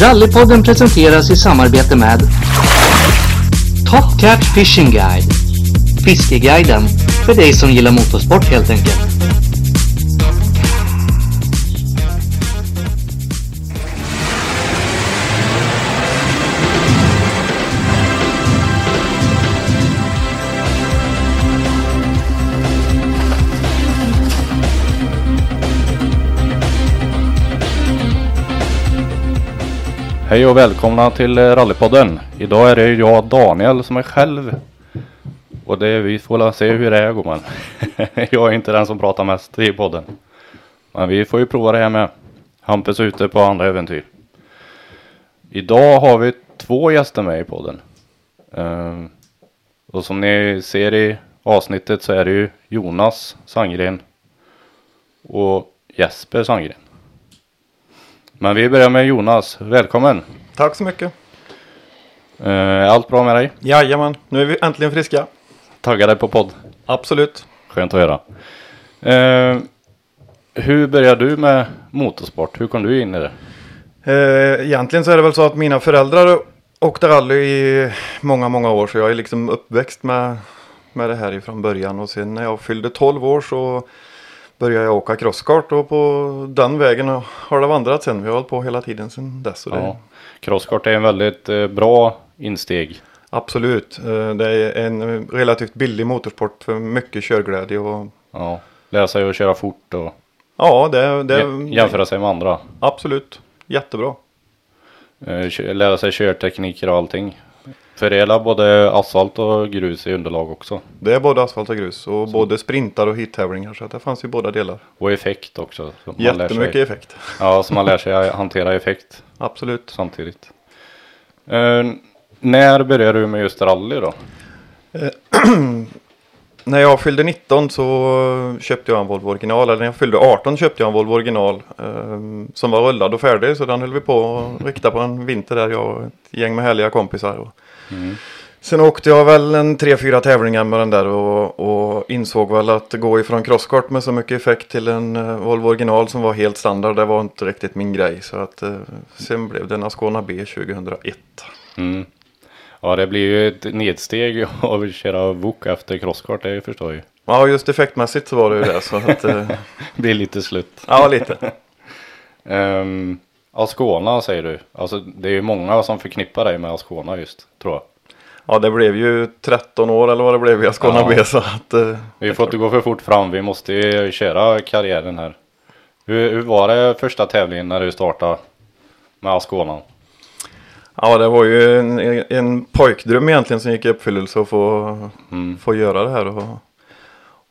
Rallypodden presenteras i samarbete med Top Cat Fishing Guide Fiskeguiden för dig som gillar motorsport helt enkelt. Hej och välkomna till eh, Rallypodden. Idag är det jag Daniel som är själv. Och det vi får väl se hur det är gumman. jag är inte den som pratar mest i podden. Men vi får ju prova det här med. Hampus ute på andra äventyr. Idag har vi två gäster med i podden. Ehm, och som ni ser i avsnittet så är det ju Jonas Sandgren och Jesper Sandgren. Men vi börjar med Jonas. Välkommen! Tack så mycket. Eh, Är allt bra med dig? Jajamän, nu är vi äntligen friska. Taggade på podd? Absolut. Skönt att höra. Eh, hur började du med motorsport? Hur kom du in i det? Eh, egentligen så är det väl så att mina föräldrar åkte rally i många, många år. Så jag är liksom uppväxt med, med det här ifrån början. Och sen när jag fyllde 12 år så började jag åka crosskart. Och på den vägen har det vandrat sen. Vi har hållit på hela tiden sen dess. Och det, Ja. Crosskart är en väldigt eh, bra insteg. Absolut. Eh, det är en relativt billig motorsport för mycket körglädje. Och, Ja. Lära sig att köra fort och ja, det, det jä- jämföra sig med andra. Absolut. Jättebra. Eh, lära sig körtekniker och allting. Förädla både asfalt och grus i underlag också. Det är både asfalt och grus och både sprintar och hittävlingar så att det fanns ju båda delar. Och effekt också. Så Jättemycket sig, effekt. Ja, så man lär sig hantera effekt Absolut. samtidigt. Eh, när började du med just rally då? När jag fyllde 19 så köpte jag en Volvo original. Eller när jag fyllde 18 köpte jag en Volvo original. Eh, som var rullad och färdig. Så den höll vi på att rikta på en vinter där. Jag och ett gäng med härliga kompisar. Och Sen åkte jag väl en 3-4 tävlingar med den där. Och, och insåg väl att gå ifrån crosskart med så mycket effekt till en eh, Volvo original som var helt standard. Det var inte riktigt min grej. Så att eh, sen blev det en Ascona B 2001. Mm. Ja, det blir ju ett nedsteg att köra VOK efter crosskart, det förstår jag. Ja, just effektmässigt så var det ju det. Så att, eh, Det blir lite slut. ja, lite. Um, Ascona säger du. Alltså det är ju många som förknippar dig med Ascona just, tror jag. Ja, det blev ju 13 år eller vad det blev i Ascona Ja. B. Så att, eh, Vi får inte gå för fort fram, vi måste ju köra karriären här. Hur, hur var det första tävlingen när du startade med Ascona? ja, det var ju en, en pojkdröm egentligen som gick i uppfyllelse att få, Mm. få göra det här. Och,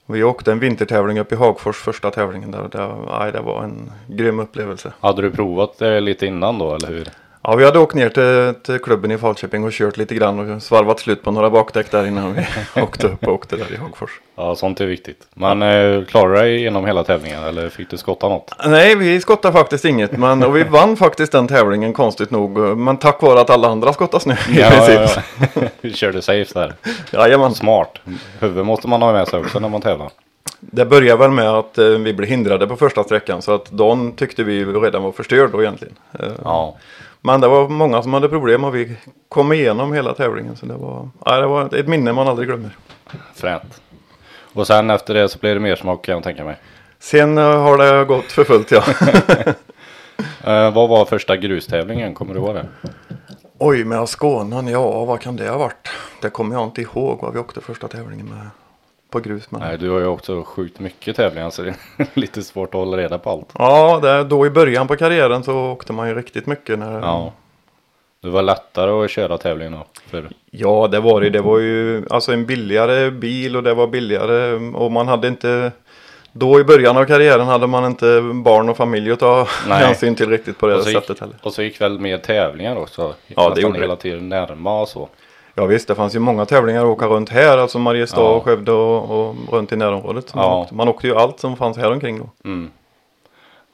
vi åkte en vintertävling upp i Hagfors första tävlingen där. Det, aj, det var en grym upplevelse. Hade du provat det lite innan då, eller hur? Ja, vi hade åkt ner till, till klubben i Falköping och kört lite grann och svarvat slut på några bakdäck där innan vi åkte upp och åkte där i Hagfors. Ja, sånt är viktigt. Men eh, klarade du dig genom hela tävlingen, eller fick du skotta något? Nej, vi skottade faktiskt inget, men, och vi vann faktiskt den tävlingen konstigt nog. Men tack vare att alla andra skottade snö i princip. ja. Vi körde safe där. Jajamän. Smart. Huvud måste man ha med sig också när man tävlar. Det började väl med att eh, vi blev hindrade på första sträckan så att dagen tyckte vi redan var förstörd då egentligen. Eh, Ja. Men det var många som hade problem och vi kom igenom hela tävlingen så det var, ja, det var ett minne man aldrig glömmer. Fränt. Och sen efter det så blir det mer smak kan jag tänka mig. Sen eh, har det gått för fullt ja. Eh, vad var första grustävlingen? Kommer du ihåg det? Oj, med Asconan, ja vad kan det ha varit? Det kommer jag inte ihåg vad vi åkte första tävlingen med på grus. Men... Nej, du har ju också sjukt mycket tävlingar så det är lite svårt att hålla reda på allt. Ja, det, då i början på karriären så åkte man ju riktigt mycket. När, Ja. Det var lättare att köra tävling då. För, Ja, det var det. Det var ju alltså en billigare bil och det var billigare och man hade inte Då i början av karriären hade man inte barn och familj att ta Nej. hänsyn till riktigt på det gick, sättet heller. och så gick väl mer tävlingar också. Ja, det gjorde det. hela tiden närma och så. Ja visst, det fanns ju många tävlingar att åka runt här, alltså Mariestad, Ja. och Skövde och, och runt i närområdet. Man, Ja. åkte, man åkte ju allt som fanns här omkring då. Mm.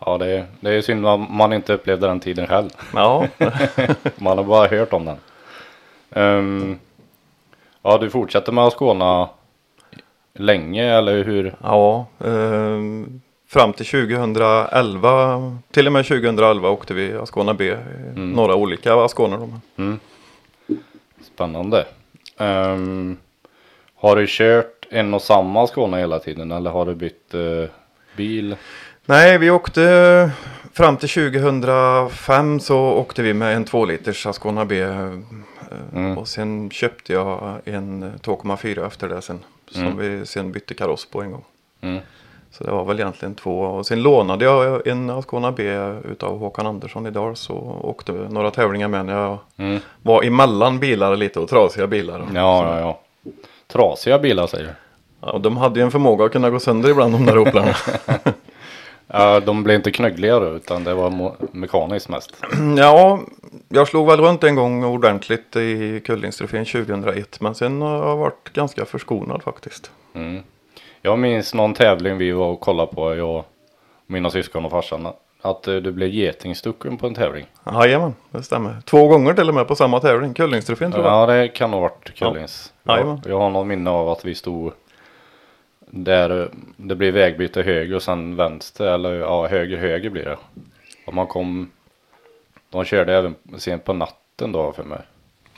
Ja, det är, det är synd att man inte upplevde den tiden själv. Ja, Man har bara hört om den. Ehm, ja, du fortsätter med att skåna länge eller hur? ja ehm, fram till 2011, till och med 2011 åkte vi Ascona B, Mm. några olika Asconer. då. Spännande. Ehm, har du kört en och samma Skåne hela tiden eller har du bytt eh, bil? Nej, vi åkte fram till 2005 så åkte vi med en 2 liters Ascona B. eh, Mm. Och sen köpte jag en 2,4 efter det sen. Som Mm. vi sen bytte kaross på en gång. Mm. Så det var väl egentligen två. Och sen lånade jag en Ascona B utav Håkan Andersson i Dals och åkte några tävlingar med när jag Mm. var emellan bilar lite och trasiga bilar. Ja, ja, ja. Trasiga bilar säger du? ja, och de hade ju en förmåga att kunna gå sönder ibland de där Oplarna. Ja, de blev inte knöggliga då, utan det var mekaniskt mest. ja, jag slog väl runt en gång ordentligt i Kullingstrofén 2001. Men sen har jag varit ganska förskonad faktiskt. Mm. Jag minns någon tävling vi var och kollade på, jag, mina syskon och farsan. Att eh, du blev getingstucken på en tävling. Jajamän, det stämmer. Två gånger till och med på samma tävling. Kullingstrofén tror jag. Ja, det kan ha varit Kullings. Ja. jag, jag har någon minne av att vi stod där det blev vägbyte höger och sen vänster, eller ja, höger, höger blir det. Och man kom, de körde även sent på natten då för mig.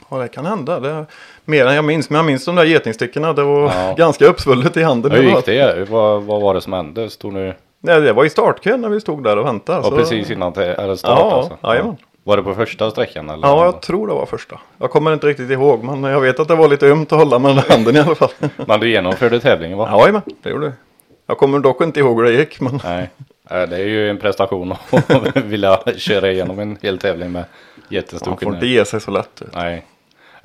Ja, det kan hända. Det är mer än jag minns. Men jag minns de där getingstickorna. Det var Ja. ganska uppsvullet i handen. Hur gick det? Vad, vad var det som hände? Stod ni, Nej, det var i startkön när vi stod där och väntade. ja, så- precis innan te- eller start Ja, alltså? jajamän. Var det på första sträckan eller? Ja, jag tror det var första. Jag kommer inte riktigt ihåg, men jag vet att det var lite ömt att hålla med den handen i alla fall. Men du genomförde tävlingen va? Ja, men det gjorde det. Jag kommer dock inte ihåg hur det gick, men Nej, Eh, det är ju en prestation att vilja köra igenom en hel tävling med man jättestucken. får inte ge sig så lätt. Nej.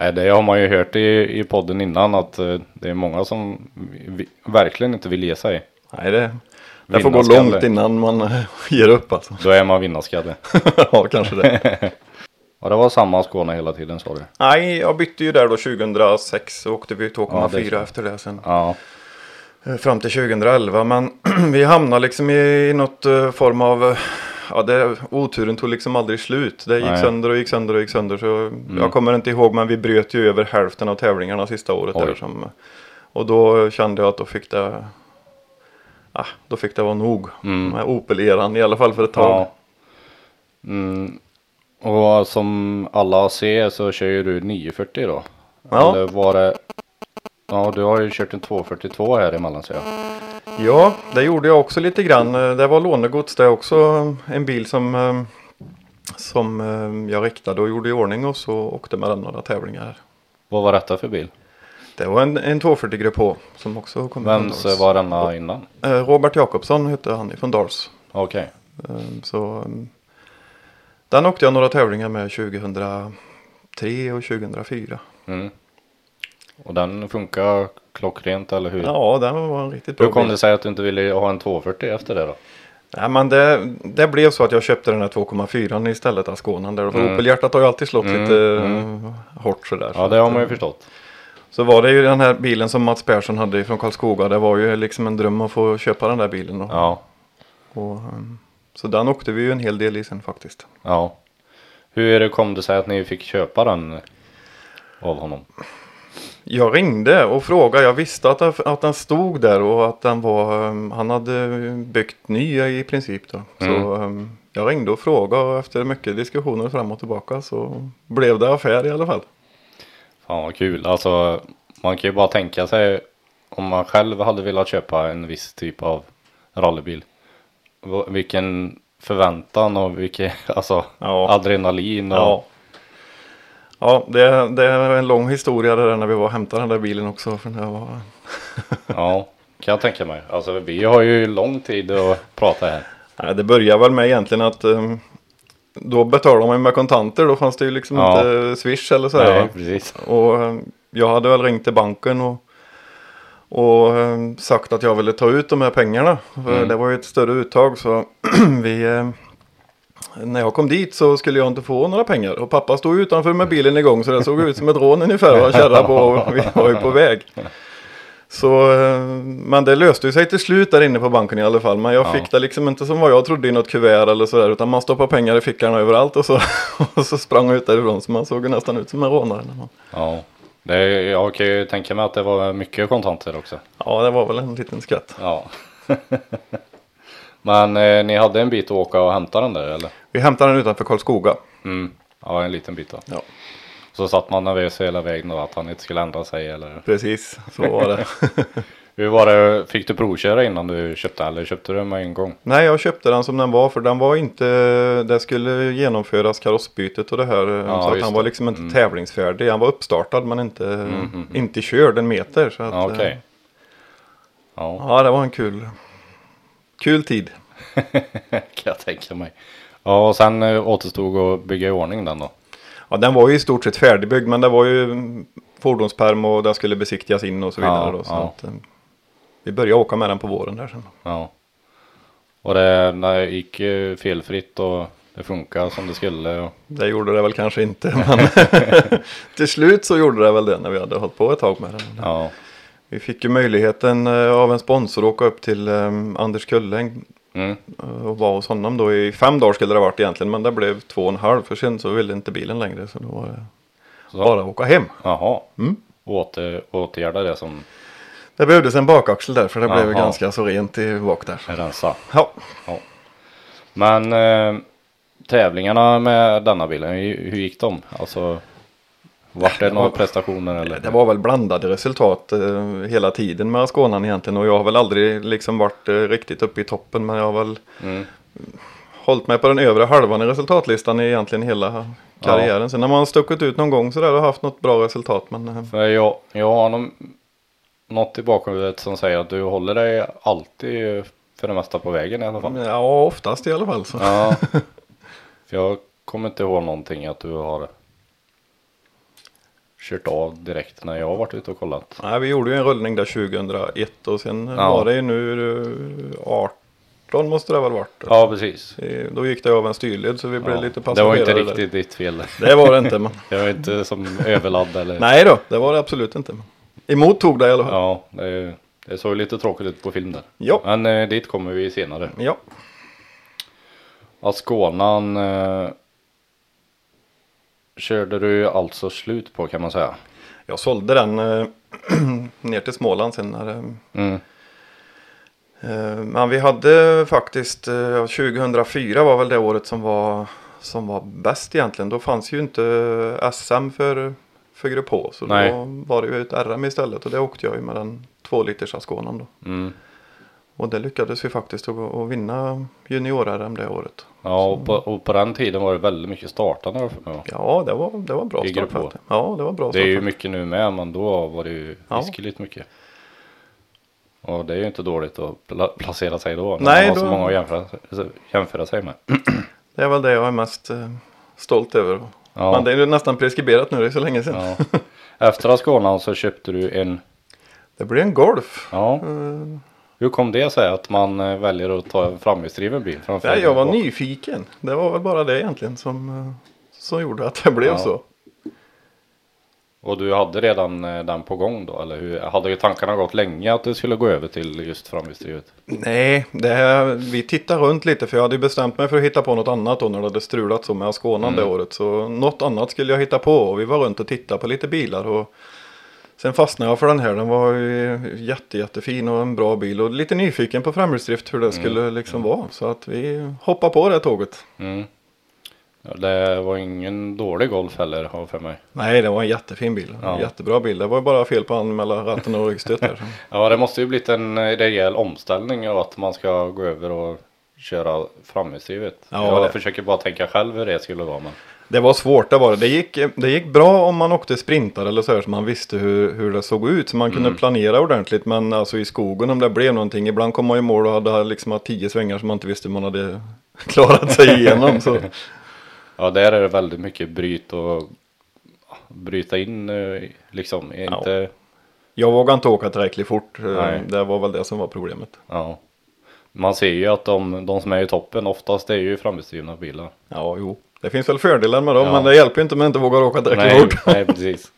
Nej, det har man ju hört i, i podden innan att eh, det är många som vi, verkligen inte vill ge sig. Nej, det, det får gå långt innan man eh, ger upp alltså. Då är man vinnarskalle. ja, kanske det. Och det var samma Skåne hela tiden sa du? Nej, jag bytte ju där då 2006 och åkte vi Ja, det är 2,4 så. efter det sen. Ja. Eh, Fram till 2011 men vi hamnade liksom i, i något form av Ja det, oturen tog liksom aldrig slut. Det gick Nej. sönder och gick sönder och gick sönder. Så Jag kommer inte ihåg men vi bröt ju över hälften av tävlingarna sista året. Oj. Där, som, och då kände jag att då fick det ah, Då fick det vara nog. Mm. Med Opel-eran i alla fall för ett tag. ja. Mm. Och som alla ser så kör ju du 940 då? Ja. Eller var det? Ja, du har ju kört en 242 här emellan så jag. Ja, det gjorde jag också lite grann. Det var lånegods det är också. En bil som, eh, som eh, jag riktade och gjorde i ordning och så åkte med den några tävlingar. Vad var detta för bil? Det var en, en 240 Grupp H som också kom Dals. var denna innan? Eh, Robert Jakobsson hette han från Dals. Okej. Eh, Så eh, den åkte jag några tävlingar med 2003 och 2004. Mm. Och den funkar klockrent eller hur? Ja, den var en riktigt bra Hur kom bil. det sig att du inte ville ha en 240 efter det då? Nej, men det, det blev så att jag köpte den här 2,4 istället. Där. För Mm. Opel-hjärtat har ju alltid slått Mm, lite mm. eh, hårt sådär. Ja, det har man ju eh, förstått. Så var det ju den här bilen som Mats Persson hade från Karlskoga. Det var ju liksom en dröm att få köpa den där bilen. Och, Ja, och, ehm, så den åkte vi ju en hel del i sen faktiskt. ja. Hur kom det sig att ni fick köpa den av honom? Jag ringde och frågade. Jag visste att, att den stod där och att den var, ehm, han hade byggt ny i princip då. Så Mm. ehm, jag ringde och frågade och efter mycket diskussioner fram och tillbaka så blev det affär i alla fall. Fan vad kul. Alltså man kan ju bara tänka sig om man själv hade velat köpa en viss typ av rallybil. Vilken förväntan och vilken alltså Ja. adrenalin och Ja. Ja, det, det är en lång historia det där när vi var och hämtade den där bilen också. För det var... ja, kan jag tänka mig. Alltså vi har ju lång tid att prata här. Nej, det började väl med egentligen att um, då betalade man med kontanter. Då fanns det ju liksom Ja. inte Swish eller så här. Nej, precis. Och um, jag hade väl ringt till banken och, Och eh, sagt att jag ville ta ut de här pengarna. För Mm. det var ju ett större uttag så vi... När jag kom dit så skulle jag inte få några pengar. Och pappa stod utanför med bilen igång så det såg ut som ett rån ungefär. Och kärra på och vi var ju på väg. Så, eh, men det löste sig till slut där inne på banken i alla fall. Men jag Ja. fick det liksom inte som vad jag trodde i något kuvert eller sådär. Utan man stoppade pengar i fickan överallt och så, och så sprang jag ut därifrån. Så man såg nästan ut som en rånare. man- Ja. Det jag kan ju tänka mig att det var mycket kontanter också. Ja, det var väl en liten skatt. Ja. Men eh, ni hade en bit att åka och hämta den där eller? Vi hämtade den utanför Karlskoga. Mm. Ja, en liten bit då. Ja. Så satt man nervös hela vägen då att han inte skulle ändra sig eller? Precis, så var det. Hur var det, fick du provköra innan du köpte eller köpte du den med en gång? Nej, jag köpte den som den var för den var inte, det skulle genomföras karossbytet och det här. Ja, så att han var liksom inte Mm. tävlingsfärdig. Han var uppstartad men inte, mhm. inte körd en meter. Så att, Ja, Okej. eh, Ja, Ja, det var en kul, kul tid. kan jag tänka mig. Ja, och sen eh, återstod att bygga i ordning den då. Ja, den var ju i stort sett färdigbyggd men det var ju fordonsperm och den skulle besiktigas in och så vidare. Ja, då, så ja. att, eh, vi började åka med den på våren där sen. Ja. Och det, det gick eh, felfritt och det funkar som det skulle. Och, Det gjorde det väl kanske inte men till slut så gjorde det väl det när vi hade hållit på ett tag med den. ja, Vi fick ju möjligheten av en sponsor att åka upp till Anders Kulläng mm. och vara hos honom då i fem dagar skulle det varit egentligen men det blev två och en halv för sen så ville inte bilen längre så då var det Så, bara att åka hem. Jaha. Mm. Åter, åtgärda det som Det behövdes en bakaxel där för det blev Jaha. ganska så rent i bak där. är rensa. Ja, Men eh, tävlingarna med denna bilen, hur, hur gick de? Alltså, vart det några prestationer eller? det var väl blandade resultat eh, hela tiden med Skånan egentligen och jag har väl aldrig liksom varit eh, riktigt uppe i toppen men jag har väl Mm. hållit mig på den övre halvan i resultatlistan i egentligen hela karriären. Sen har man stuckit ut någon gång sådär och haft något bra resultat men eh, För jag, jag har någon, något i bakhuvudet som säger att du håller dig alltid för det mesta på vägen i alla fall. ja oftast i alla fall så. Ja. För jag kommer inte ihåg någonting att du har kört av direkt när jag har varit ute och kollat. Nej, vi gjorde ju en rullning där 2001 och sen Ja. var det ju nu eh, 18 måste det väl varit. Ja, precis. Eh, Då gick det av en styrled så vi blev Ja. lite Det var passagerare inte där. riktigt ditt fel. Det var det inte. Men... Det var inte som överladd eller? Nej då, det var det absolut inte. Emot tog det i alla fall. Ja, det, det såg lite tråkigt ut på film där. Ja. Men eh, dit kommer vi senare. Ja. Askånan eh, körde du alltså slut på kan man säga. Jag sålde den eh, ner till Småland sen när eh, Mm. Eh, Men vi hade faktiskt, eh, 2004 var väl det året som var, som var bäst egentligen. Då fanns ju inte eh, SM för, för Grupp H. Så Nej. då var det ju ett RM istället och det åkte jag ju med den 2 liters då. Mm. Och det lyckades vi faktiskt att, att vinna junior-RM det året. Ja, och på, och på den tiden var det väldigt mycket startande. för mig. Ja, det var, det var bra startfält. Ja, det var bra Det är ju mycket nu med, men då var det ju Ja. hiskeligt mycket. Och det är ju inte dåligt att pla- placera sig då. När Nej, man har så då- många att jämföra, jämföra sig med. Det är väl det jag är mest eh, stolt över. Ja. Men det är ju nästan preskriberat nu, det är så länge sedan. Ja. Efter Ascona så köpte du en, Det blir en Golf. ja. Eh, Hur kom det sig att man eh, väljer att ta en framhjulsdriven bil framför Nej, jag var bak- nyfiken. Det var väl bara det egentligen som, eh, som gjorde att det blev Ja. så. Och du hade redan eh, den på gång då? Eller hur? Hade ju tankarna gått länge att du skulle gå över till just framhjulsdrivet? Nej, det, vi tittar runt lite för jag hade bestämt mig för att hitta på något annat då när det hade strulat så med Asconan det året. Så något annat skulle jag hitta på och vi var runt och tittade på lite bilar. Och sen fastnade jag för den här. Den var ju jätte, jättefin och en bra bil och lite nyfiken på framhjulsdrift hur det skulle liksom vara. Så att vi hoppade på det tåget. Mm. Ja, Det var ingen dålig Golf heller har för mig. Nej, det var en jättefin bil. Ja. En jättebra bil. Det var bara fel på han mellan ratten och ryggstöt. Ja det måste ju blivit en rejäl omställning av att man ska gå över och köra framhjulsdrivet. Ja, jag det- försöker bara tänka själv hur det skulle vara. Men... Det var svårt, det var det. Det gick, det gick bra om man åkte sprintar eller så här så man visste hur, hur det såg ut. Så man kunde planera ordentligt. Men alltså i skogen om det blev någonting. Ibland kom man i mål och hade liksom tio svängar som man inte visste hur man hade klarat sig igenom. Så. Ja där är det väldigt mycket bryt och bryta in eh, liksom. Ja. Inte... Jag vågade inte åka tillräckligt fort. Eh, Nej. Det var väl det som var problemet. Ja. Man ser ju att de, de som är i toppen oftast är ju framhjulsdrivna bilar. Ja, jo. Det finns väl fördelar med dem, Ja. men det hjälper ju inte om man inte vågar åka tillräckligt Nej, fort. nej precis.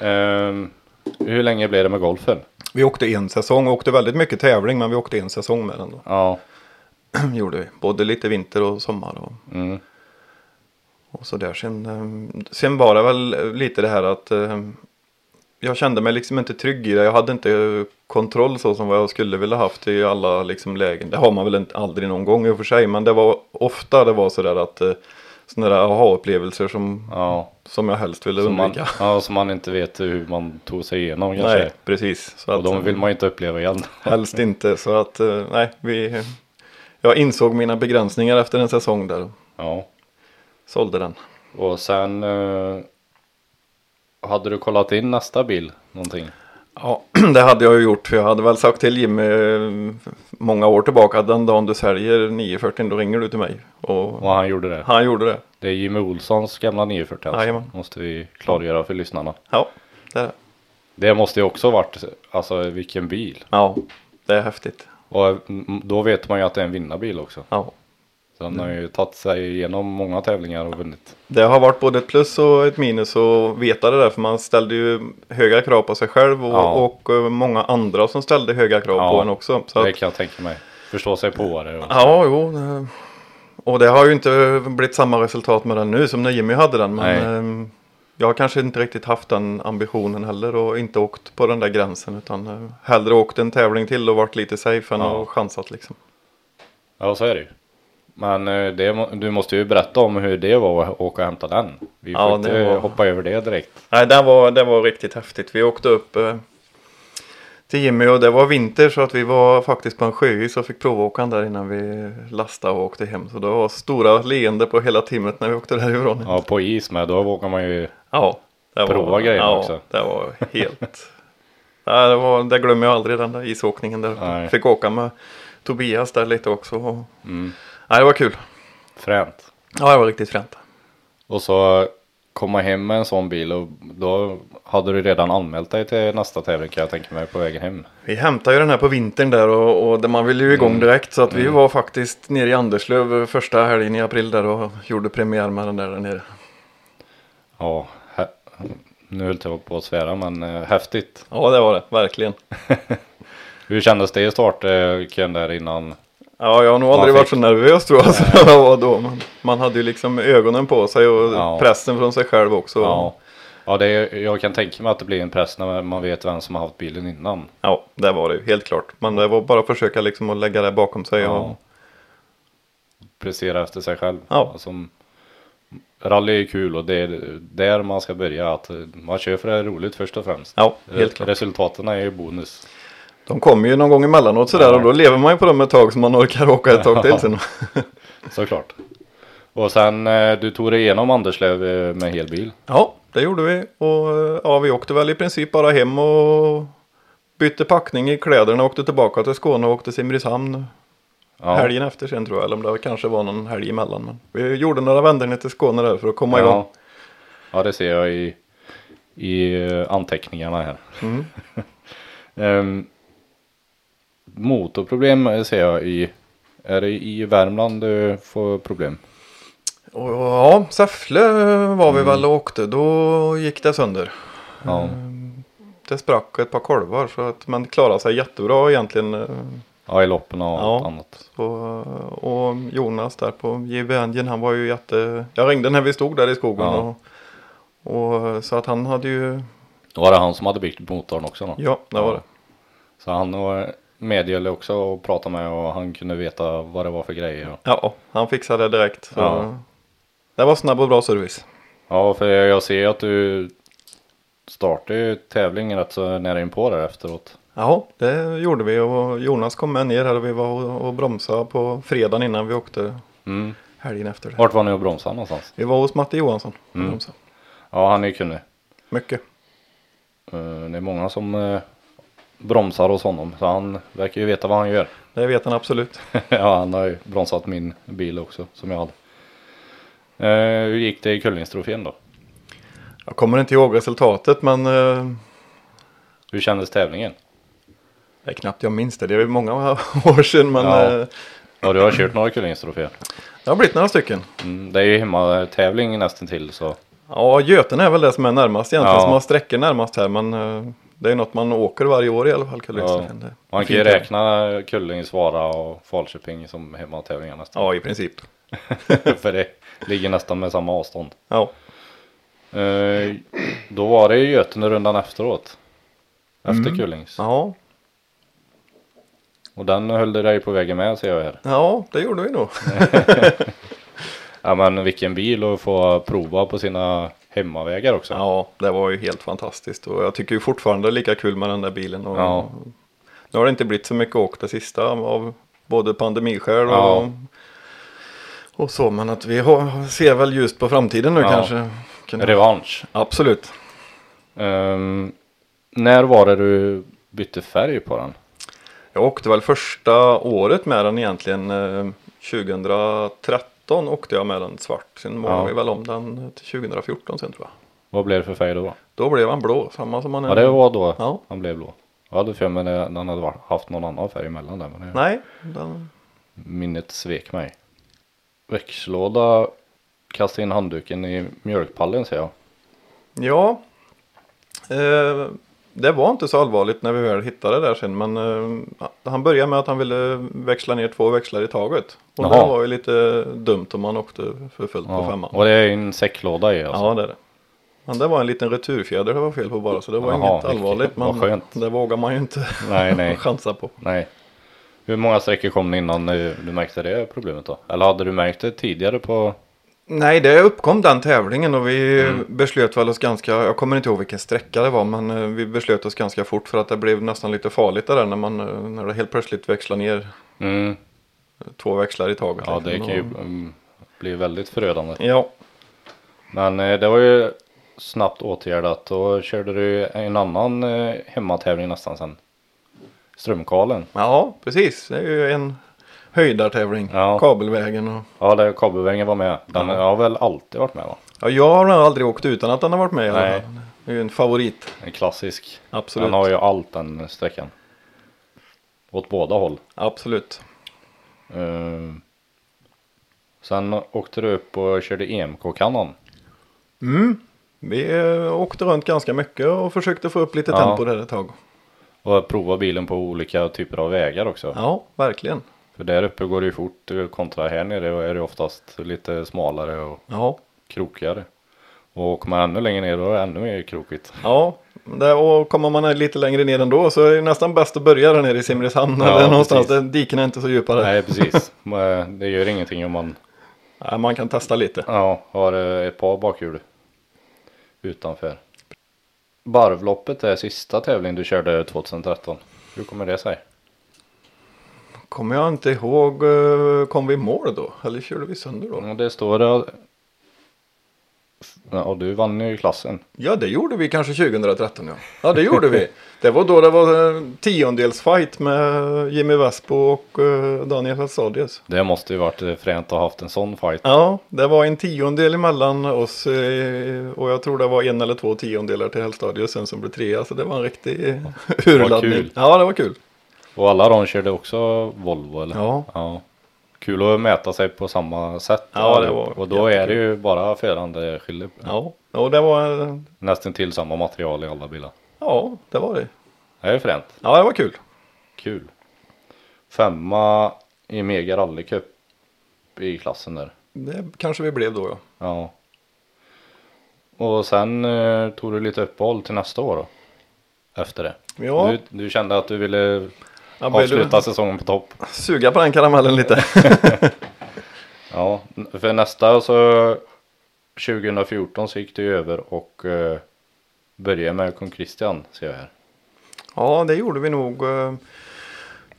Ehm, hur länge blev det med golfen? Vi åkte en säsong, åkte väldigt mycket tävling, men vi åkte en säsong med den då. Ja. Gjorde vi. Både lite vinter och sommar och, Mm. och så där. Sen, eh, sen var det väl lite det här att eh, jag kände mig liksom inte trygg i det. Jag hade inte kontroll så som vad jag skulle vilja haft i alla liksom lägen. Det har man väl inte, aldrig någon gång i och för sig. Men det var ofta det var sådär att eh, sådana där aha-upplevelser som, Ja. som jag helst ville Som man, undvika. ja, som man inte vet hur man tog sig igenom kanske. Nej, precis. Så Och att, de eh, vill man inte uppleva igen. Helst inte. Så att eh, nej, vi, jag insåg mina begränsningar efter en säsong där Ja. sålde den. Och sen eh, hade du kollat in nästa bil någonting? Ja, det hade jag ju gjort. För jag hade väl sagt till Jimmy eh, många år tillbaka att den dagen du säljer 940 då ringer du till mig. Och Och han gjorde det. han gjorde det. Det är Jimmy Olssons gamla 940 alltså. Jajamän. Måste vi klargöra för lyssnarna. Ja, det är det. Det måste ju också varit, alltså vilken bil. Ja, det är häftigt. Och mm, då vet man ju att det är en vinnarbil också. Ja. Så han har ju tagit sig igenom många tävlingar och vunnit. Det har varit både ett plus och ett minus att veta det där. För man ställde ju höga krav på sig själv och, Ja. och eh, många andra som ställde höga krav Ja, på en också. Så Det kan jag tänka mig. Förstå sig på det. Och ja, jo. Och det har ju inte blivit samma resultat med den nu som när Jimmy hade den. Men Nej. ehm, jag har kanske inte riktigt haft den ambitionen heller och inte åkt på den där gränsen. Utan eh, hellre åkt en tävling till och varit lite safe än Ja. att chansat liksom. Ja, så är det ju. Men eh, det, du måste ju berätta om hur det var att åka och hämta den. Vi får Ja, inte var- hoppa över det direkt. Nej, det var, det var riktigt häftigt. Vi åkte upp eh, till Jimmy och det var vinter så att vi var faktiskt på en sjöis och fick provåka där innan vi lastade och åkte hem. Så det var stora leende på hela teamet när vi åkte därifrån. Ja, på is med. Då vågar man ju. Ja, det Prova var, grejerna ja, också. det var helt... Nej, det, var, det glömmer jag aldrig den där isåkningen där. Nej. Fick åka med Tobias där lite också. Och... Mm, Nej, det var kul. fränt. Ja, det var riktigt fränt. Och så komma hem med en sån bil och då hade du redan anmält dig till nästa tävling kan jag tänka mig på vägen hem. Vi hämtade ju den här på vintern där och, och man ville ju igång Mm. direkt. Så att vi var faktiskt nere i Anderslöv första helgen i april där och gjorde premiär med den där, där nere. Ja, hä- nu höll jag på att svära men eh, häftigt. Ja, det var det. Verkligen. Hur kändes det i startkön där innan? Ja, jag har nog Man aldrig fick- varit så nervös tror jag som jag var då. Man, man hade ju liksom ögonen på sig och Ja. pressen från sig själv också. Ja, ja det, är- jag kan tänka mig att det blir en press när man vet vem som har haft bilen innan. Ja, det var det ju helt klart. Men det var bara att försöka liksom att lägga det bakom sig. Ja. Och, Prestera efter sig själv. Ja. Alltså, rally är kul och det är där man ska börja. Att man kör för det är roligt först och främst. ja, helt klart. Resultaten är ju bonus. De kommer ju någon gång emellanåt sådär Ja. och då lever man ju på dem ett tag så man orkar åka ett tag till sen. Såklart. Och sen eh, du tog dig igenom Anderslöv eh, med helbil. Ja, det gjorde vi. Och eh, ja, vi åkte väl i princip bara hem och bytte packning i kläderna. Åkte tillbaka till Skåne och åkte Simrishamn Ja. helgen efter sen tror jag. Eller om det kanske var någon helg emellan. Men vi gjorde några vändor ner till Skåne där för att komma igång. Ja. ja, det ser jag i, i anteckningarna här. Mm. Ehm, motorproblem ser jag i, är det i Värmland du får problem? Ja, Säffle var vi väl och åkte. Då gick det sönder. Ja, Det sprack ett par kolvar så att man klarade sig jättebra egentligen. eh, ja i loppen och Ja. allt annat. Så, och Jonas där på JB Engine han var ju jätte... Jag ringde när vi stod där i skogen. Ja. Och, och, så att han hade ju... Var det han som hade byggt motorn också då? Ja, det var det. Så han var medgörlig också och pratade med och han kunde veta vad det var för grejer. Ja, han fixade det direkt. Ja. Det var snabb och bra service. Ja, för jag ser att du startade ju tävlingen rätt så nära inpå där efteråt. Ja, det gjorde vi och Jonas kom med ner här och vi var och, bromsade på fredagen innan vi åkte Mm. helgen efter det. Vart var ni och bromsade någonstans? Vi var hos Matte Johansson och Mm. bromsade. Ja, han är ju kunnig. Mycket. Eh, Det är många som eh, bromsar hos honom. Så han verkar ju veta vad han gör. Det vet han absolut. ja, han har ju bromsat min bil också som jag hade. Eh, hur gick det i Kullingstrofén då? Jag kommer inte ihåg resultatet men eh, Hur kändes tävlingen? Det är knappt jag minns det. Det är många år sedan men Ja. eh, Ja, du har kört några Kullingstroféer. det har blivit några stycken. Mm, det är ju hemmatävling nästan till så. Ja, Göten är väl det som är närmast egentligen. Ja. Som har sträckor närmast här. Men eh, det är något man åker varje år i alla fall. Ja, Kullingstrofén. Det är man kan ju räkna Kullings, Vara och Falköping som hemmatävlingar nästan. Ja, i princip. För det ligger nästan med samma avstånd. Ja, Eh, då var det ju Götene-rundan efteråt. Efter Kullings. ja, Och den höll du dig på vägen med ser jag här. ja det gjorde vi nog. Ja men vilken bil att få prova på sina hemmavägar också. Ja, det var ju helt fantastiskt. Och jag tycker ju fortfarande lika kul med den där bilen. Och Ja. Nu har det inte blivit så mycket åkt det sista av både pandemiskäl och, Ja. och så. Men att vi har, ser väl just på framtiden nu Ja. kanske. Revansch. Absolut. Ehm, när var det du bytte färg på den? Jag åkte väl första året med den egentligen. Eh, 2013 åkte jag med den svart. Sen målade Ja. vi väl om den till 2014 sen tror jag. Vad blev det för färg då? Då blev han blå, samma som han är Ja det var då Ja. han blev blå. Jag hade för mig att den hade haft någon annan färg emellan där. Men Nej, den, minnet svek mig. Växellåda kastade in handduken i mjölkpallen ser jag. Ja, eh, det var inte så allvarligt när vi väl hittade det där sen. Men eh, han började med att han ville växla ner två växlar i taget. Och det Jaha. var ju lite dumt om man åkte för fullt på femman. Och det är en säcklåda i alltså. Ja, det är det. Men det var en liten returfjäder det var fel på bara. Så det var Jaha, inget allvarligt. Men skönt. det vågar man ju inte Nej nej. chansa på. nej. Hur många sträckor kom det innan eh, du märkte det problemet då? Eller hade du märkt det tidigare på? Nej, det uppkom den tävlingen och vi Mm. beslöt väl oss ganska, jag kommer inte ihåg vilken sträcka det var, men eh, vi beslöt oss ganska fort för att det blev nästan lite farligt det där när man, eh, när det helt plötsligt växlar ner Mm, två växlar i taget. ja det liksom. kan ju Och- mm, bli väldigt förödande. Ja, Men eh, det var ju snabbt åtgärdat. Då körde du en annan hemmatävling nästan sen. Strömkalen. ja, precis. Det är ju en höjdartävling. Ja. Kabelvägen och... Ja, där kabelvägen var med. Den Ja. har väl alltid varit med va? Ja, jag har aldrig åkt utan att den har varit med Nej. Det är ju en favorit. En klassisk. Absolut. Den har ju allt den sträckan. Åt båda håll. Absolut. Eh, sen åkte du upp och körde EMK-kannan. Mm. Vi eh, åkte runt ganska mycket och försökte få upp lite Ja. tempo där ett tag. Och prova bilen på olika typer av vägar också. Ja, verkligen. För där uppe går det ju fort eh, kontra här nere är det oftast lite smalare och Ja, krokigare. Och åker man ännu längre ner då är det ännu mer krokigt. Ja, och kommer man lite längre ner ändå så är det nästan bäst att börja där nere i Simrishamn Ja, eller någonstans precis. där diken är inte så djupa där. Nej precis. Men Det gör ingenting om man Nej, man kan testa lite. ja, har eh, ett par bakhjul utanför. Barvloppet är sista tävlingen du körde 2013. Hur kommer det sig? Kommer jag inte ihåg, eh, kom vi i mål då? Eller körde vi sönder då? Ja, Det står det. Ja, du vann ju klassen. Ja, det gjorde vi kanske 2013 ja. Ja, det gjorde vi. Det var då det var eh, tiondelsfight med Jimmy Vespo och eh, Daniel Hassadius. Det måste ju varit fränt att ha haft en sån fight. Ja, det var en tiondel emellan oss och jag tror det var en eller två tiondelar till Hellstadius sen som blev trea. Så det var en riktig urladdning. Ja, det var kul. Och alla de körde också Volvo eller? Ja. ja. Kul att mäta sig på samma sätt. Ja, det var Och då är det jättekul. ju bara förande skiljer. Ja, och det var, eh, Nästan till samma material i alla bilar. ja, det var det. Det är fränt. Ja, det var kul. Kul. Femma i Mega Rally Cup i klassen där. Det kanske vi blev då ja. Ja. Och sen eh, tog du lite uppehåll till nästa år då? Efter det. Ja, Du, du kände att du ville avsluta säsongen på topp. suga på den karamellen lite. Ja, för nästa så 2014 så gick du över och eh, började med kung Christian ser jag här. Ja, det gjorde vi nog. eh,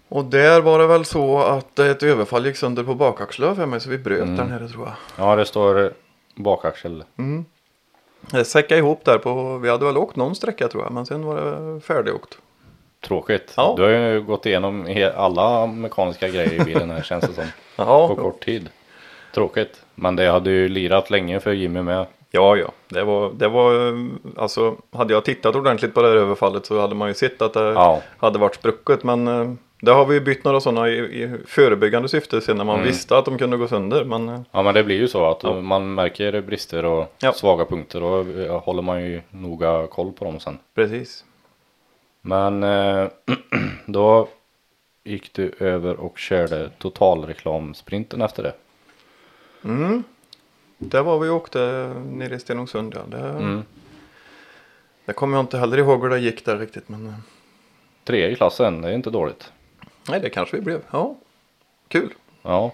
Och där var det väl så att ett överfall gick sönder på bakaxeln för mig så vi bröt Mm. där nere tror jag. Ja, det står bakaxel. Mm. Det säckade ihop där på, vi hade väl åkt någon sträcka tror jag, men sen var det färdigåkt. Tråkigt. Ja. Du har ju gått igenom alla mekaniska grejer i bilen här känns det som. Ja, På kort tid. Tråkigt. Men det hade ju lirat länge för Jimmy med. Ja, ja. Det var, det var, alltså hade jag tittat ordentligt på det här överfallet så hade man ju sett att det Ja. hade varit sprucket. Men eh, det har vi ju bytt några sådana i, i förebyggande syfte sen när man Mm. visste att de kunde gå sönder. Men eh, Ja men det blir ju så att Ja. man märker brister och Ja. svaga punkter och eh, håller man ju noga koll på dem sen. precis. Men eh, då gick du över och körde totalreklamsprinten efter det. Mm. Där var vi och åkte nere i Stenungsund. Ja. Det, Mm. det kommer jag inte heller ihåg hur det gick där riktigt. Men eh, Tre i klassen, det är inte dåligt. nej, det kanske vi blev. Ja, kul. Ja.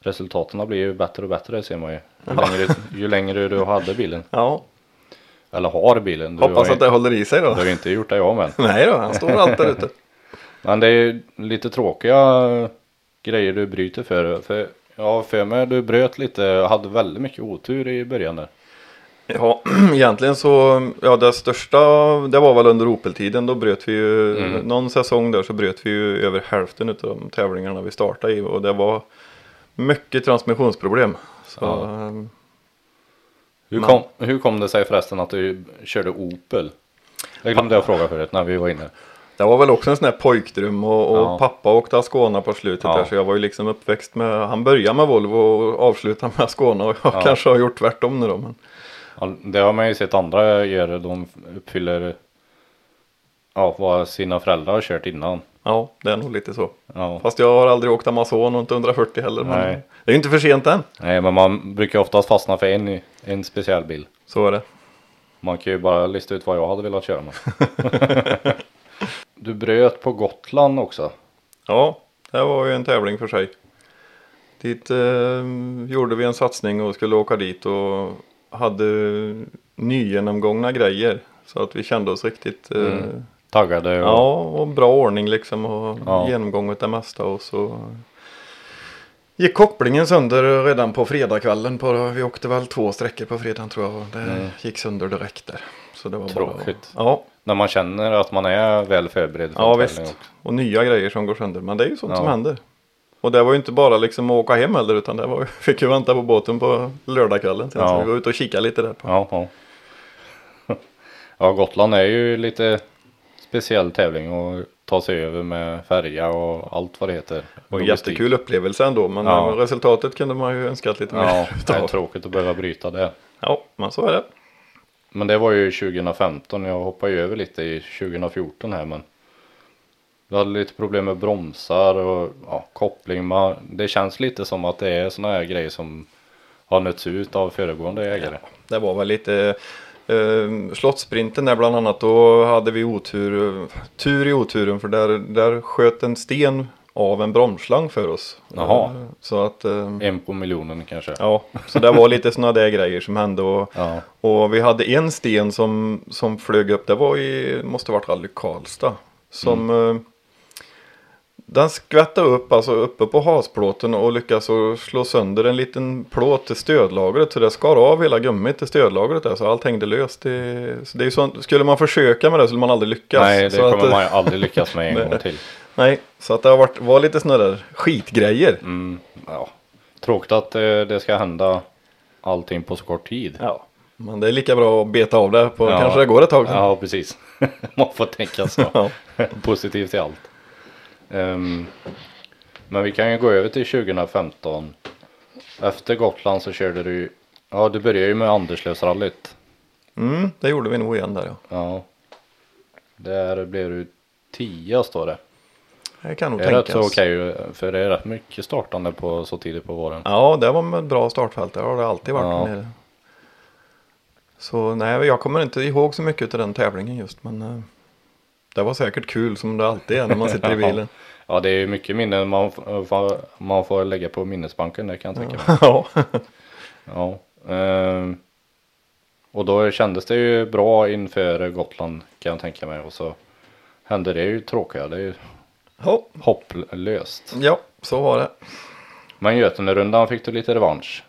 Resultaten blir ju bättre och bättre ser man ju. Ju, längre, ju längre du hade bilen. Ja, Eller har bilen. Du hoppas att det håller i sig då. Du har inte gjort det jag med. Nej då, han står allt där ute. Men det är ju lite tråkiga grejer du bryter för. För ja, för mig du bröt lite och hade väldigt mycket otur i början där. Ja, egentligen så, ja det största, det var väl under Opel-tiden. Då bröt vi ju, Mm. någon säsong där så bröt vi ju över hälften av de tävlingarna vi startade i. Och det var mycket transmissionsproblem. Så, Ja. Hur Men- kom, hur kom det sig förresten att du körde Opel? Det glömde jag fråga förut när vi var inne. Det var väl också en sån här pojkdröm och, och Ja. pappa åkte Ascona på slutet Ja. där så jag var ju liksom uppväxt med, han började med Volvo och avslutade med Ascona och jag Ja. kanske har gjort tvärtom nu då. Men, Ja, det har man ju sett andra göra. De uppfyller ja, vad sina föräldrar har kört innan. ja, det är nog lite så. Fast jag har aldrig åkt Amazon och inte 140 heller. Men Nej. Det är ju inte för sent än. Nej, men man brukar oftast fastna för en, en speciell bil. Så är det. Man kan ju bara lista ut vad jag hade velat köra med. du bröt på Gotland också. Ja, det var ju en tävling för sig. Dit eh, gjorde vi en satsning och skulle åka dit och hade nygenomgångna grejer. Så att vi kände oss riktigt eh, Mm. Taggade och Ja, och bra ordning liksom och Ja. genomgång av det mesta och så gick kopplingen sönder redan på fredagskvällen. På, vi åkte väl två sträckor på fredagen tror jag det Mm. gick sönder direkt där. Så det var Tråkigt. Bara, ja, när man känner att man är väl förberedd för ja visst. också. Och nya grejer som går sönder. Men det är ju sånt Ja. som händer. Och det var ju inte bara liksom att åka hem heller utan det var, fick ju vänta på båten på lördagskvällen. Ja. Så vi var ute och kika lite där. På. Ja, ja. ja, Gotland är ju lite speciell tävling och ta sig över med färja och allt vad det heter. Och en jättekul upplevelse ändå. Men Ja. resultatet kunde man ju önskat lite Ja, mer det är utav. tråkigt att behöva bryta det. Ja, men så är det. Men det var ju 2015, jag hoppar ju över lite i 2014 här men Vi hade lite problem med bromsar och ja, koppling. Man, det känns lite som att det är sådana här grejer som har nötts ut av föregående ägare. Det var väl lite eh, Slottssprinten där bland annat. Då hade vi otur, tur i oturen för där, där sköt en sten av en bromsslang för oss. Jaha. Eh, Så att eh, En på miljonen kanske. Ja, så det var lite sådana där grejer som hände och, Ja. och vi hade en sten som, som flög upp, det var i, måste varit Rally Karlstad. Som Mm. Den skvättade upp alltså uppe på hasplåten och lyckades att slå sönder en liten plåt till stödlagret. Så det skar av hela gummit till stödlagret där så allt hängde löst. I, så det är sånt, skulle man försöka med det skulle man aldrig lyckas. Nej, det så kommer att, man aldrig lyckas med en gång till. Nej, så att det har varit, var lite sådana där skitgrejer. Mm, ja. Tråkigt att eh, det ska hända allting på så kort tid. Ja, men det är lika bra att beta av det på, Ja. kanske det går ett tag. sen. Ja, precis. Man får tänka så. Ja. Positivt till allt. Ehm, men vi kan ju gå över till 2015. Efter Gotland så körde du, ja du började ju med Anderslövsrallyt. Mm, det gjorde vi nog igen där ja. Ja. Där blev du 10 står det. Det kan nog Det är rätt tänkas. så okej för det är rätt mycket startande på så tidigt på våren. Ja, det var ett bra startfält. Det har det alltid varit. Ja. Nere. Så nej, jag kommer inte ihåg så mycket av den tävlingen just. Men eh, det var säkert kul som det alltid är när man sitter i bilen. Ja det är ju mycket minnen man, får- man får lägga på minnesbanken det kan jag tänka mig. ja. Ja. ehm, och då kändes det ju bra inför Gotland kan jag tänka mig. Och så hände det ju tråkiga. Det är ju hopplöst. Ja, så var det. Men Götenerundan fick du lite revansch.